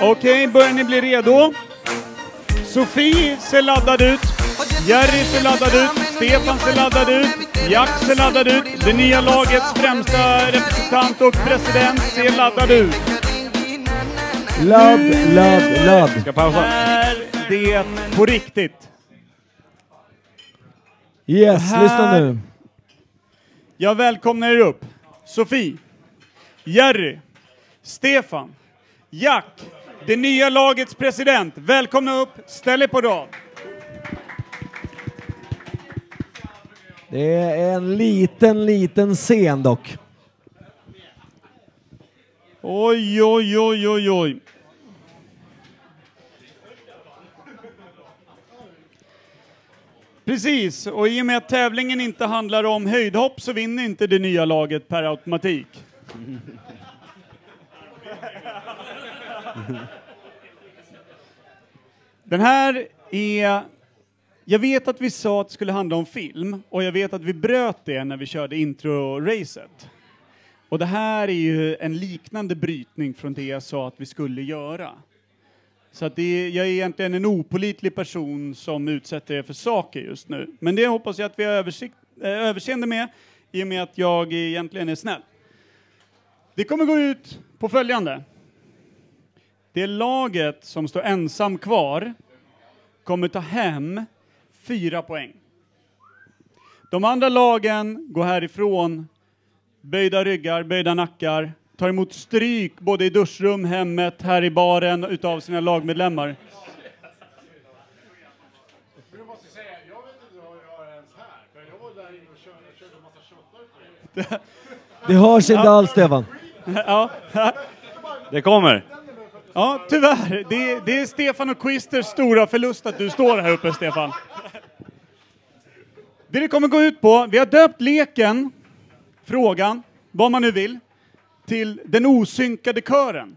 Okej, börjar ni bli redo? Sofie ser laddad ut. Jerry ser laddad ut. Stefan ser laddad ut. Jack ser laddad ut. Det nya lagets främsta representant och president ser laddad ut. Ladd, ladd, ladd. Ska pausa. Är det på riktigt? Yes, här... lyssna nu. Jag välkomnar er upp. Sofie, Jerry, Stefan, Jack, det nya lagets president. Välkomna upp, ställ er på rad. Det är en liten, liten scen dock. Oj, oj, oj, oj, oj. Precis, och i och med att tävlingen inte handlar om höjdhopp så vinner inte det nya laget per automatik. Den här är... Jag vet att vi sa att det skulle handla om film och jag vet att vi bröt det när vi körde intro-racet. Och det här är ju en liknande brytning från det jag sa att vi skulle göra. Så att det är, jag är egentligen en opolitlig person som utsätter er för saker just nu. Men det hoppas jag att vi har översikt, eh, överseende med i och med att jag egentligen är snäll. Det kommer gå ut på följande. Det laget som står ensam kvar kommer ta hem fyra poäng. De andra lagen går härifrån böjda ryggar, böjda nackar, tar emot stryk både i duschrum, hemmet, här i baren utav sina lagmedlemmar. Det hörs inte alls Stefan. ja. Det kommer. Ja, tyvärr. Det, det är Stefan och Quisters stora förlust att du står här uppe, Stefan. Det det kommer gå ut på, vi har döpt leken, frågan, vad man nu vill, till den osynkade kören.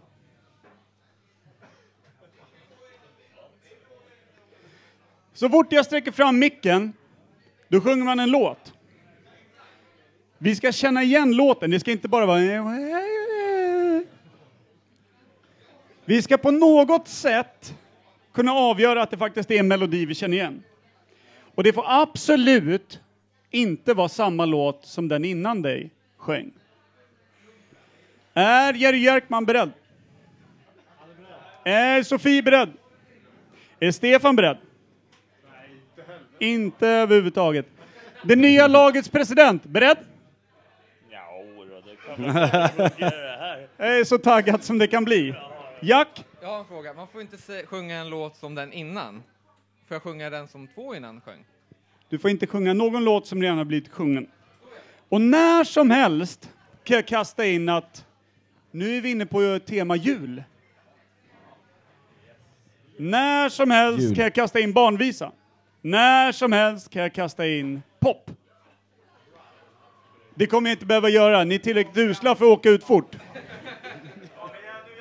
Så fort jag sträcker fram micken, då sjunger man en låt. Vi ska känna igen låten, det ska inte bara vara... Vi ska på något sätt kunna avgöra att det faktiskt är en melodi vi känner igen. Och det får absolut inte vara samma låt som den innan dig sjöng. Är Jerry Jerkman beredd? Är Sofie beredd? Är Stefan beredd? Inte överhuvudtaget. Det nya lagets president, beredd? Jag är så taggad som det kan bli. Jack? Jag har en fråga. Man får inte se, sjunga en låt som den innan. Får jag sjunga den som två innan sjöng? Du får inte sjunga någon låt som redan har blivit sjungen. Och när som helst kan jag kasta in att nu är vi inne på tema jul. När som helst Jul. kan jag kasta in barnvisa. När som helst kan jag kasta in pop. Det kommer jag inte behöva göra, ni är tillräckligt usla för att åka ut fort.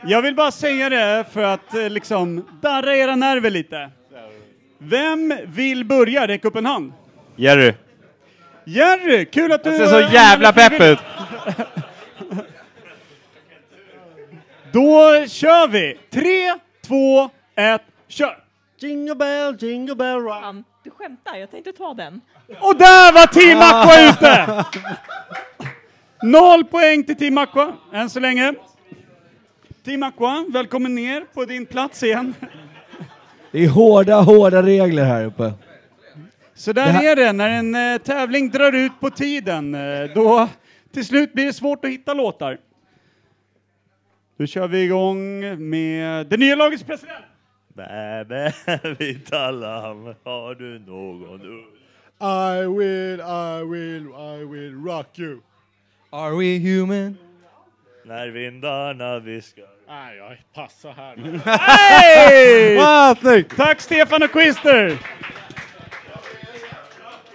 Jag vill bara säga det för att eh, liksom darra era nerver lite. Vem vill börja? Räck upp en hand. Jerry. Jerry, kul att du... Jag ser så jävla pepp ut. Då kör vi! Tre, två, ett, kör! Jingle bell, jingle bell rock. Fan, du skämtar, jag tänkte ta den. Och där var Team Aqua ute! Noll poäng till Team Aqua, än så länge. Team Aqua, välkommen ner på din plats igen. Det är hårda, hårda regler här uppe. Så där Det här- är det, när en eh, tävling drar ut på tiden, eh, då till slut blir det svårt att hitta låtar. Då kör vi igång med det nya lagets president. Bäbä, mitt lamm, har du någon? I will, I will, I will rock you. Are we human? När vindarna viskar. Nej, jag passar här. Ah, snyggt! Tack Stefan och Quister!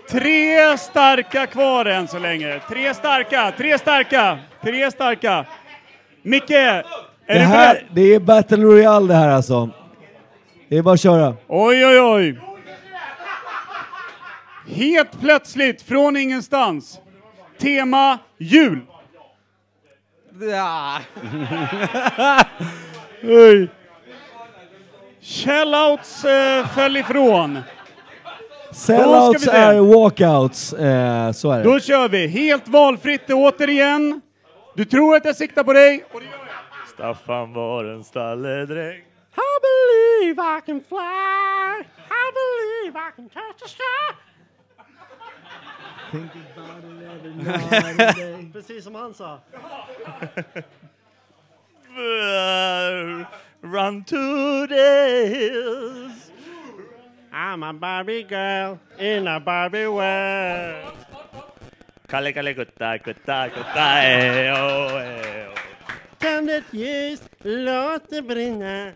Tre starka kvar än så länge. Tre starka, tre starka, tre starka. Micke, är Det, här, beredd? det är Battle Royale det här alltså. Det är bara att köra. Oj, oj, oj. Helt plötsligt, från ingenstans. Tema jul. Ja. Oj. Shellouts eh, föll ifrån. Sellouts är walkouts. Eh, så är det. Då kör vi. Helt valfritt återigen. Du tror att jag siktar på dig. Och det gör jag. Staffan var en stalledräng. I believe I can fly. I believe I can touch the sky. Precis som han sa. Run to the hills. I'm a Barbie girl in a Barbie world. Kalle, kalle, kutta, kutta, kutta, eo, eo. Tänd ett ljus, låt det brinna.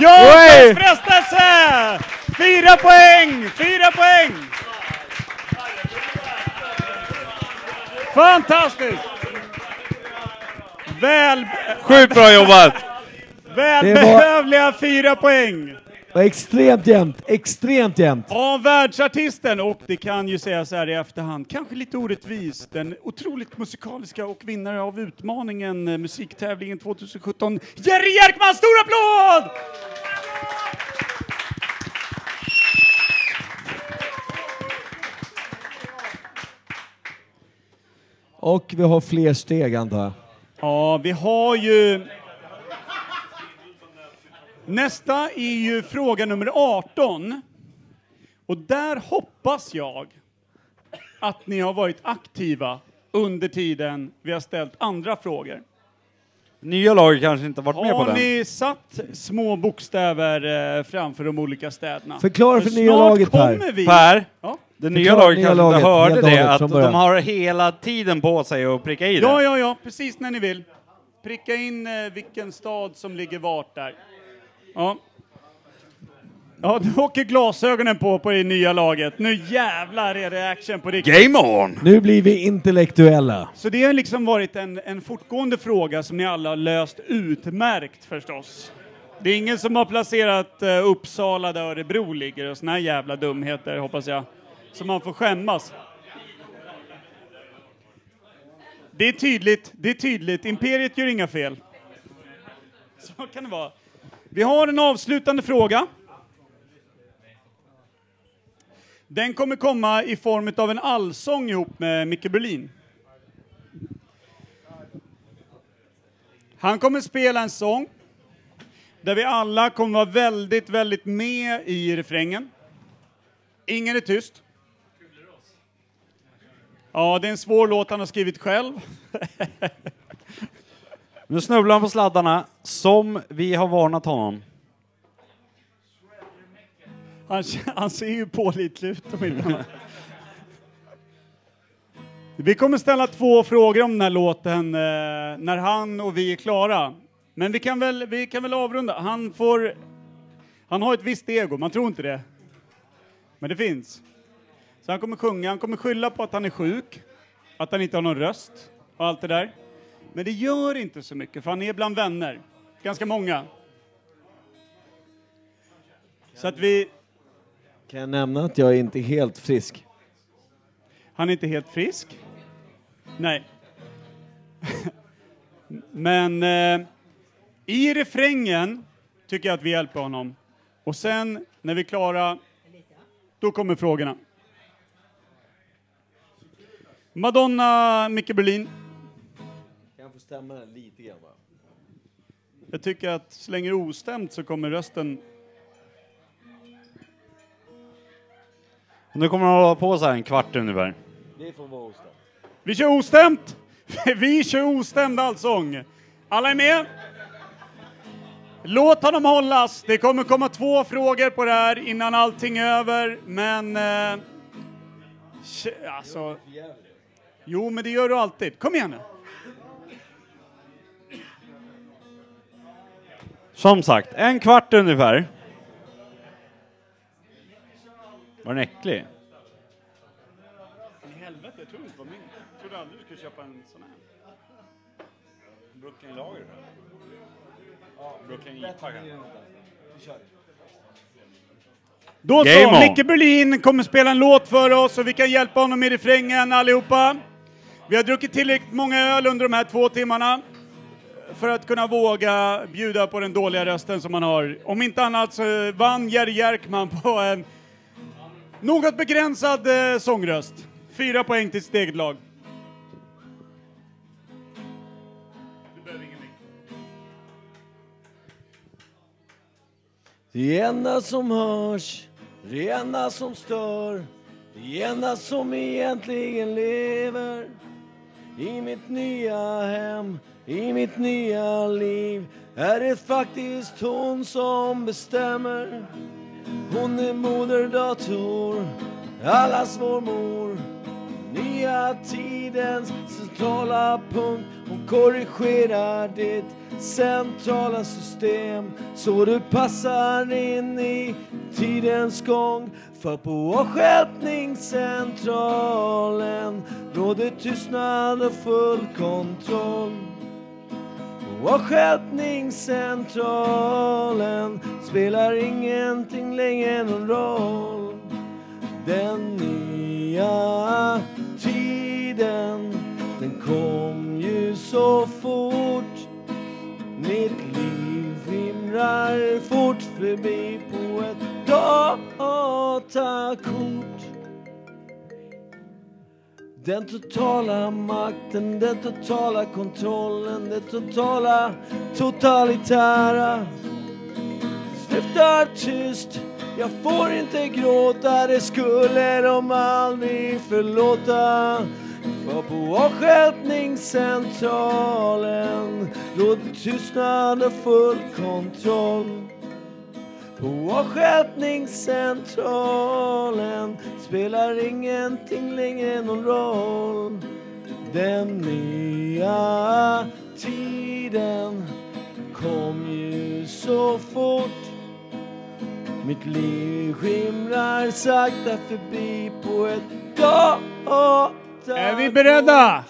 Jakobs frestelse! Fyra poäng! Fyra poäng! Fantastiskt! Väl... Sjukt bra jobbat! Välbehövliga fyra poäng! Var extremt jämnt. Extremt jämnt. Av världsartisten, och det kan ju sägas här i efterhand, kanske lite orättvist, den otroligt musikaliska och vinnare av utmaningen eh, Musiktävlingen 2017, Jerry Jerkman! Stor applåd! Och vi har fler steg antar jag. Ja, vi har ju... Nästa är ju fråga nummer 18. Och där hoppas jag att ni har varit aktiva under tiden vi har ställt andra frågor. Nya laget kanske inte varit med på Har den. ni satt små bokstäver eh, framför de olika städerna? Förklara för nya snart laget, Per. kommer vi... Per, Ja. det Förklara nya laget nya kanske laget, inte hörde helt det, att från början. de har hela tiden på sig att pricka i det. Ja, ja, ja, precis när ni vill. Pricka in eh, vilken stad som ligger vart där. Ja. Ja, du åker glasögonen på på det nya laget. Nu jävlar är det action på riktigt. Game on! Nu blir vi intellektuella. Så det har liksom varit en, en fortgående fråga som ni alla har löst utmärkt förstås. Det är ingen som har placerat uh, Uppsala där Örebro ligger och såna här jävla dumheter hoppas jag. Så man får skämmas. Det är tydligt, det är tydligt. Imperiet gör inga fel. Så kan det vara. Vi har en avslutande fråga. Den kommer komma i form av en allsång ihop med Micke Berlin. Han kommer spela en sång där vi alla kommer vara väldigt, väldigt med i refrängen. Ingen är tyst. Ja, det är en svår låt han har skrivit själv. Nu snubblar han på sladdarna, som vi har varnat honom. Han, han ser ju pålitlig ut om inte annat. Vi kommer ställa två frågor om den här låten eh, när han och vi är klara. Men vi kan väl, vi kan väl avrunda. Han får... Han har ett visst ego, man tror inte det. Men det finns. Så han kommer sjunga, han kommer skylla på att han är sjuk, att han inte har någon röst. och allt det där. Men det gör inte så mycket, för han är bland vänner. Ganska många. Så att vi... Kan jag nämna att jag är inte helt frisk? Han är inte helt frisk. Nej. Men eh, i refrängen tycker jag att vi hjälper honom. Och sen när vi är klara, då kommer frågorna. Madonna, Micke Berlin. Kan jag få stämma den lite grann bara? Jag tycker att så länge det är ostämt så kommer rösten... Nu kommer han hålla på så här en kvart ungefär. Det får vara ostämt. Vi kör ostämt! Vi kör ostämd allsång. Alla är med? Låt honom hållas. Det kommer komma två frågor på det här innan allting är över, men... Eh, alltså... Jo, men det gör du alltid. Kom igen nu. Som sagt, en kvart ungefär. Var den äcklig? I helvete, jag trodde inte det var min. Jag trodde aldrig du skulle köpa en sån här. Brooklyn Lager? Ja, Brooklyn IPA Då så, on. Micke Berlin kommer spela en låt för oss och vi kan hjälpa honom i refrängen allihopa. Vi har druckit tillräckligt många öl under de här två timmarna för att kunna våga bjuda på den dåliga rösten som han har. Om inte annat så vann Jerry Jerkman på en något begränsad eh, sångröst. Fyra poäng till sitt eget lag. Det enda som hörs, det enda som stör, det enda som egentligen lever i mitt nya hem, i mitt nya liv är det faktiskt hon som bestämmer. Hon är moderdator, allas vår mor. Nya tidens centrala punkt. Hon korrigerar ditt centrala system så du passar in i tidens gång. För på avstjälpningscentralen råder tystnad och full kontroll. Och avstjälpningscentralen spelar ingenting längre någon roll. Den nya tiden, den kom ju så fort. Mitt liv skimrar fort förbi på ett datakort. Den totala makten, den totala kontrollen, det totala totalitära. Stiftar tyst, jag får inte gråta, det skulle de aldrig förlåta. För på avstjälpningscentralen råder tystnad och full kontroll på avstjälpningscentralen spelar ingenting längre någon roll. Den nya tiden kom ju så fort. Mitt liv skimrar sakta förbi på ett datakort. Är vi beredda?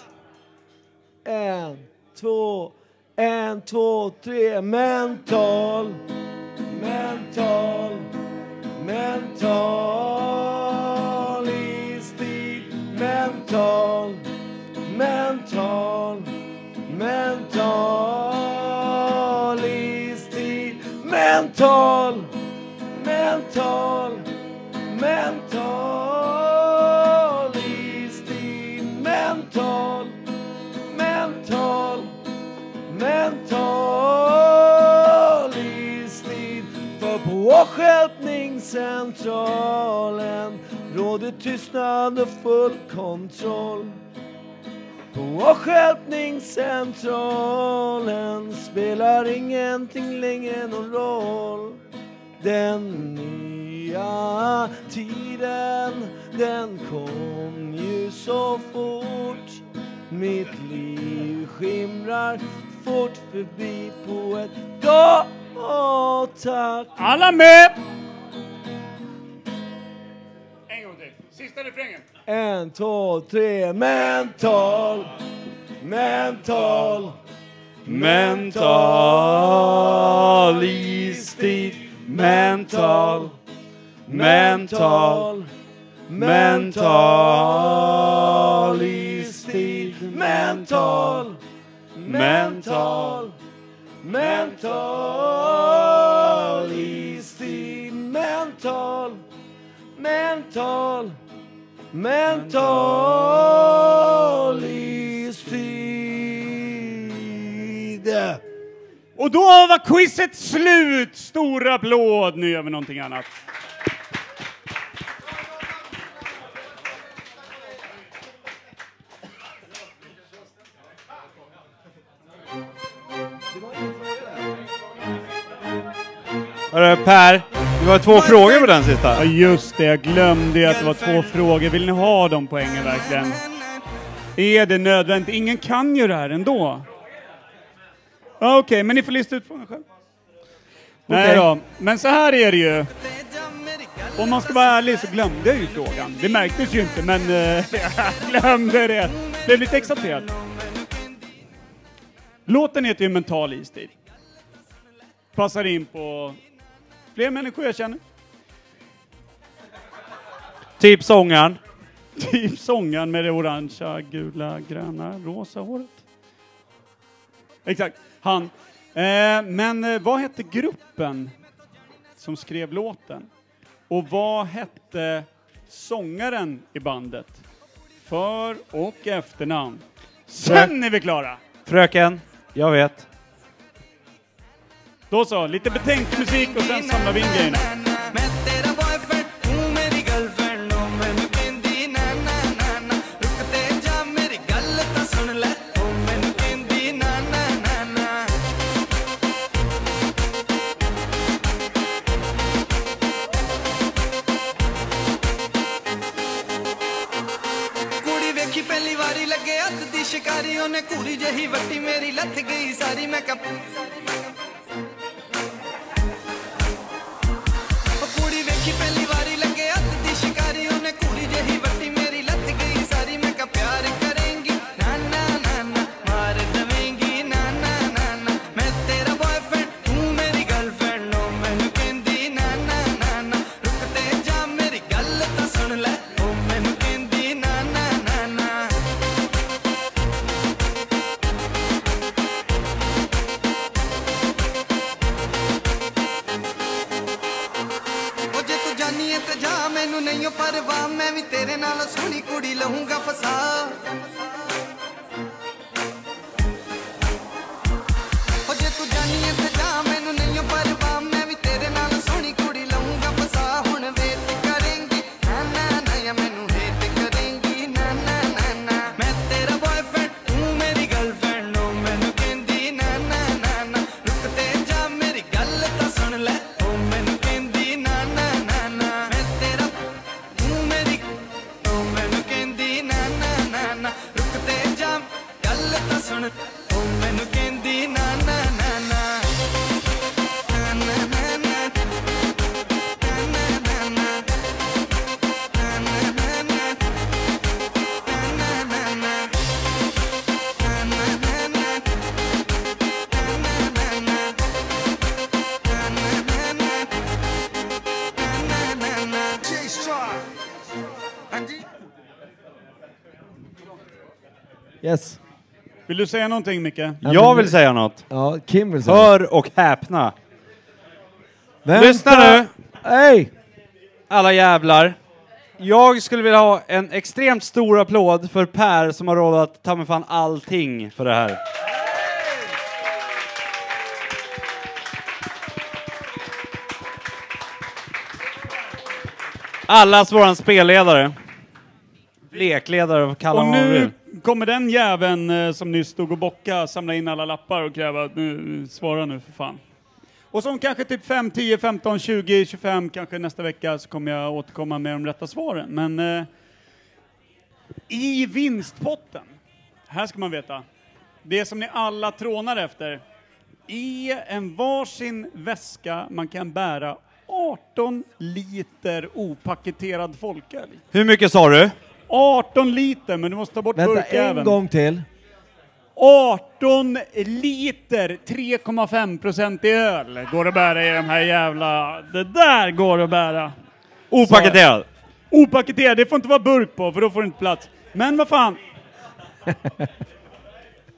En, två, en, två, tre, mental mental, mental i stil mental, mental, mental i stil mental, mental, mentalistisk, mental, mental, mental. På avstjälpningscentralen råder tystnad och full kontroll. På avstjälpningscentralen spelar ingenting längre någon roll. Den nya tiden, den kom ju så fort. Mitt liv skimrar fort förbi på ett datak. Alla med! En gång till. Sista refrängen. En, två, tre, mental, Mental. Mental istid. Mental. Mental. Mental istid. Mental. Mental. Mental istid. Mental. Mental. Mental istid. Och då var quizet slut! Stor applåd! Nu gör vi någonting annat. Hörru Per, var två frågor på den sista. Ja just det, jag glömde ju att det var två frågor. Vill ni ha de poängen verkligen? Är det nödvändigt? Ingen kan ju det här ändå. Ja, Okej, men ni får lista ut frågan själv. Nej Okej. då, men så här är det ju. Om man ska vara ärlig så glömde jag ju frågan. Det märktes ju inte, men eh, jag glömde det. Blev lite exalterad. Låten heter ju Mental istid. Passar in på fler människor jag känner. Typ sångaren. Typ sångaren med det orangea, gula, gröna, rosa håret. Exakt, han. Eh, men eh, vad hette gruppen som skrev låten? Och vad hette sångaren i bandet? För och efternamn. Sen är vi klara! Fröken, jag vet. Då så, lite betänkemusik och sen samlar vi in grejerna. ਕੁੜੀ ਵੇਖੀ ਪਹਿਲੀ ਵਾਰੀ ਲੱਗੇ ਹੱਥ ਦੀ ਸ਼ਿਕਾਰੀ ਉਹਨੇ ਕੁੜੀ ਜਹੀ ਵੱਟੀ ਮੇਰੀ ਲੱਥ ਗਈ ਸਾਰੀ ਮੈਂ ਕਪ du säga någonting Micke? Jag vill säga något. Ja, Kim vill säga Hör och häpna. Vänta. Lyssna nu! Hej! Alla jävlar. Jag skulle vilja ha en extremt stor applåd för Per som har råd att ta mig fan allting för det här. Allas våran spelledare. Lekledare, Och man honom nu kommer den jäveln eh, som nyss stod och bocka samla in alla lappar och kräva att nu, svara nu för fan. Och som kanske typ 5, 10, 15, 20, 25, kanske nästa vecka så kommer jag återkomma med de rätta svaren. Men eh, i vinstpotten, här ska man veta, det som ni alla trånar efter, i en varsin väska man kan bära 18 liter opaketerad folköl. Hur mycket sa du? 18 liter, men du måste ta bort Vänta, en burkjäveln. gång till. 18 liter 3,5 procent i öl går att bära i de här jävla... Det där går att bära. Opaketerad. Så- Opaketerad, det får inte vara burk på för då får det inte plats. Men vad fan.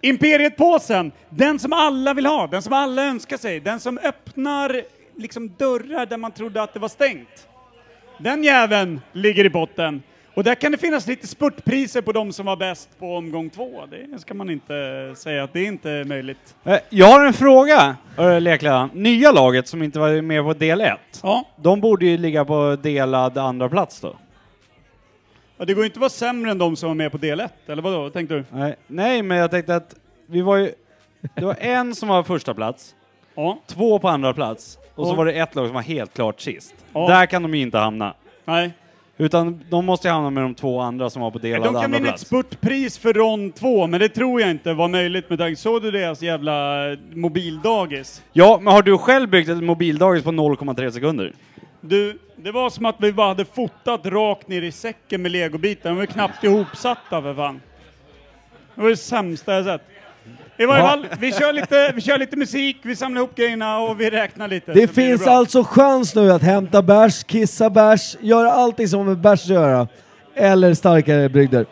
Imperiet-påsen, den som alla vill ha, den som alla önskar sig, den som öppnar liksom dörrar där man trodde att det var stängt. Den jäveln ligger i botten. Och där kan det finnas lite spurtpriser på de som var bäst på omgång två. Det ska man inte säga att det är inte möjligt. Eh, Jag har en fråga, äh, Lekland. Nya laget som inte var med på del 1. Ja. De borde ju ligga på delad andra plats då. Ja, det går ju inte att vara sämre än de som var med på del 1, eller vadå? Vad tänkte du? Nej, nej, men jag tänkte att vi var ju... Det var en som var första plats, två på andra plats och så Ja. var det ett lag som var helt klart sist. Ja. Där kan de ju inte hamna. Nej. Utan de måste ju hamna med de två andra som var på delad De kan vinna ett spurtpris för rond 2, men det tror jag inte var möjligt med tanke Såg du deras jävla mobildagis? Ja, men har du själv byggt ett mobildagis på 0,3 sekunder? Du, det var som att vi bara hade fotat rakt ner i säcken med legobitar. De var knappt ihopsatta för fan. Det var det sämsta jag sett. I varje fall, vi kör, lite, vi kör lite musik, vi samlar ihop grejerna och vi räknar lite. Det finns bra. alltså chans nu att hämta bärs, kissa bärs, göra allting som har med bärs att göra. Eller starkare brygder.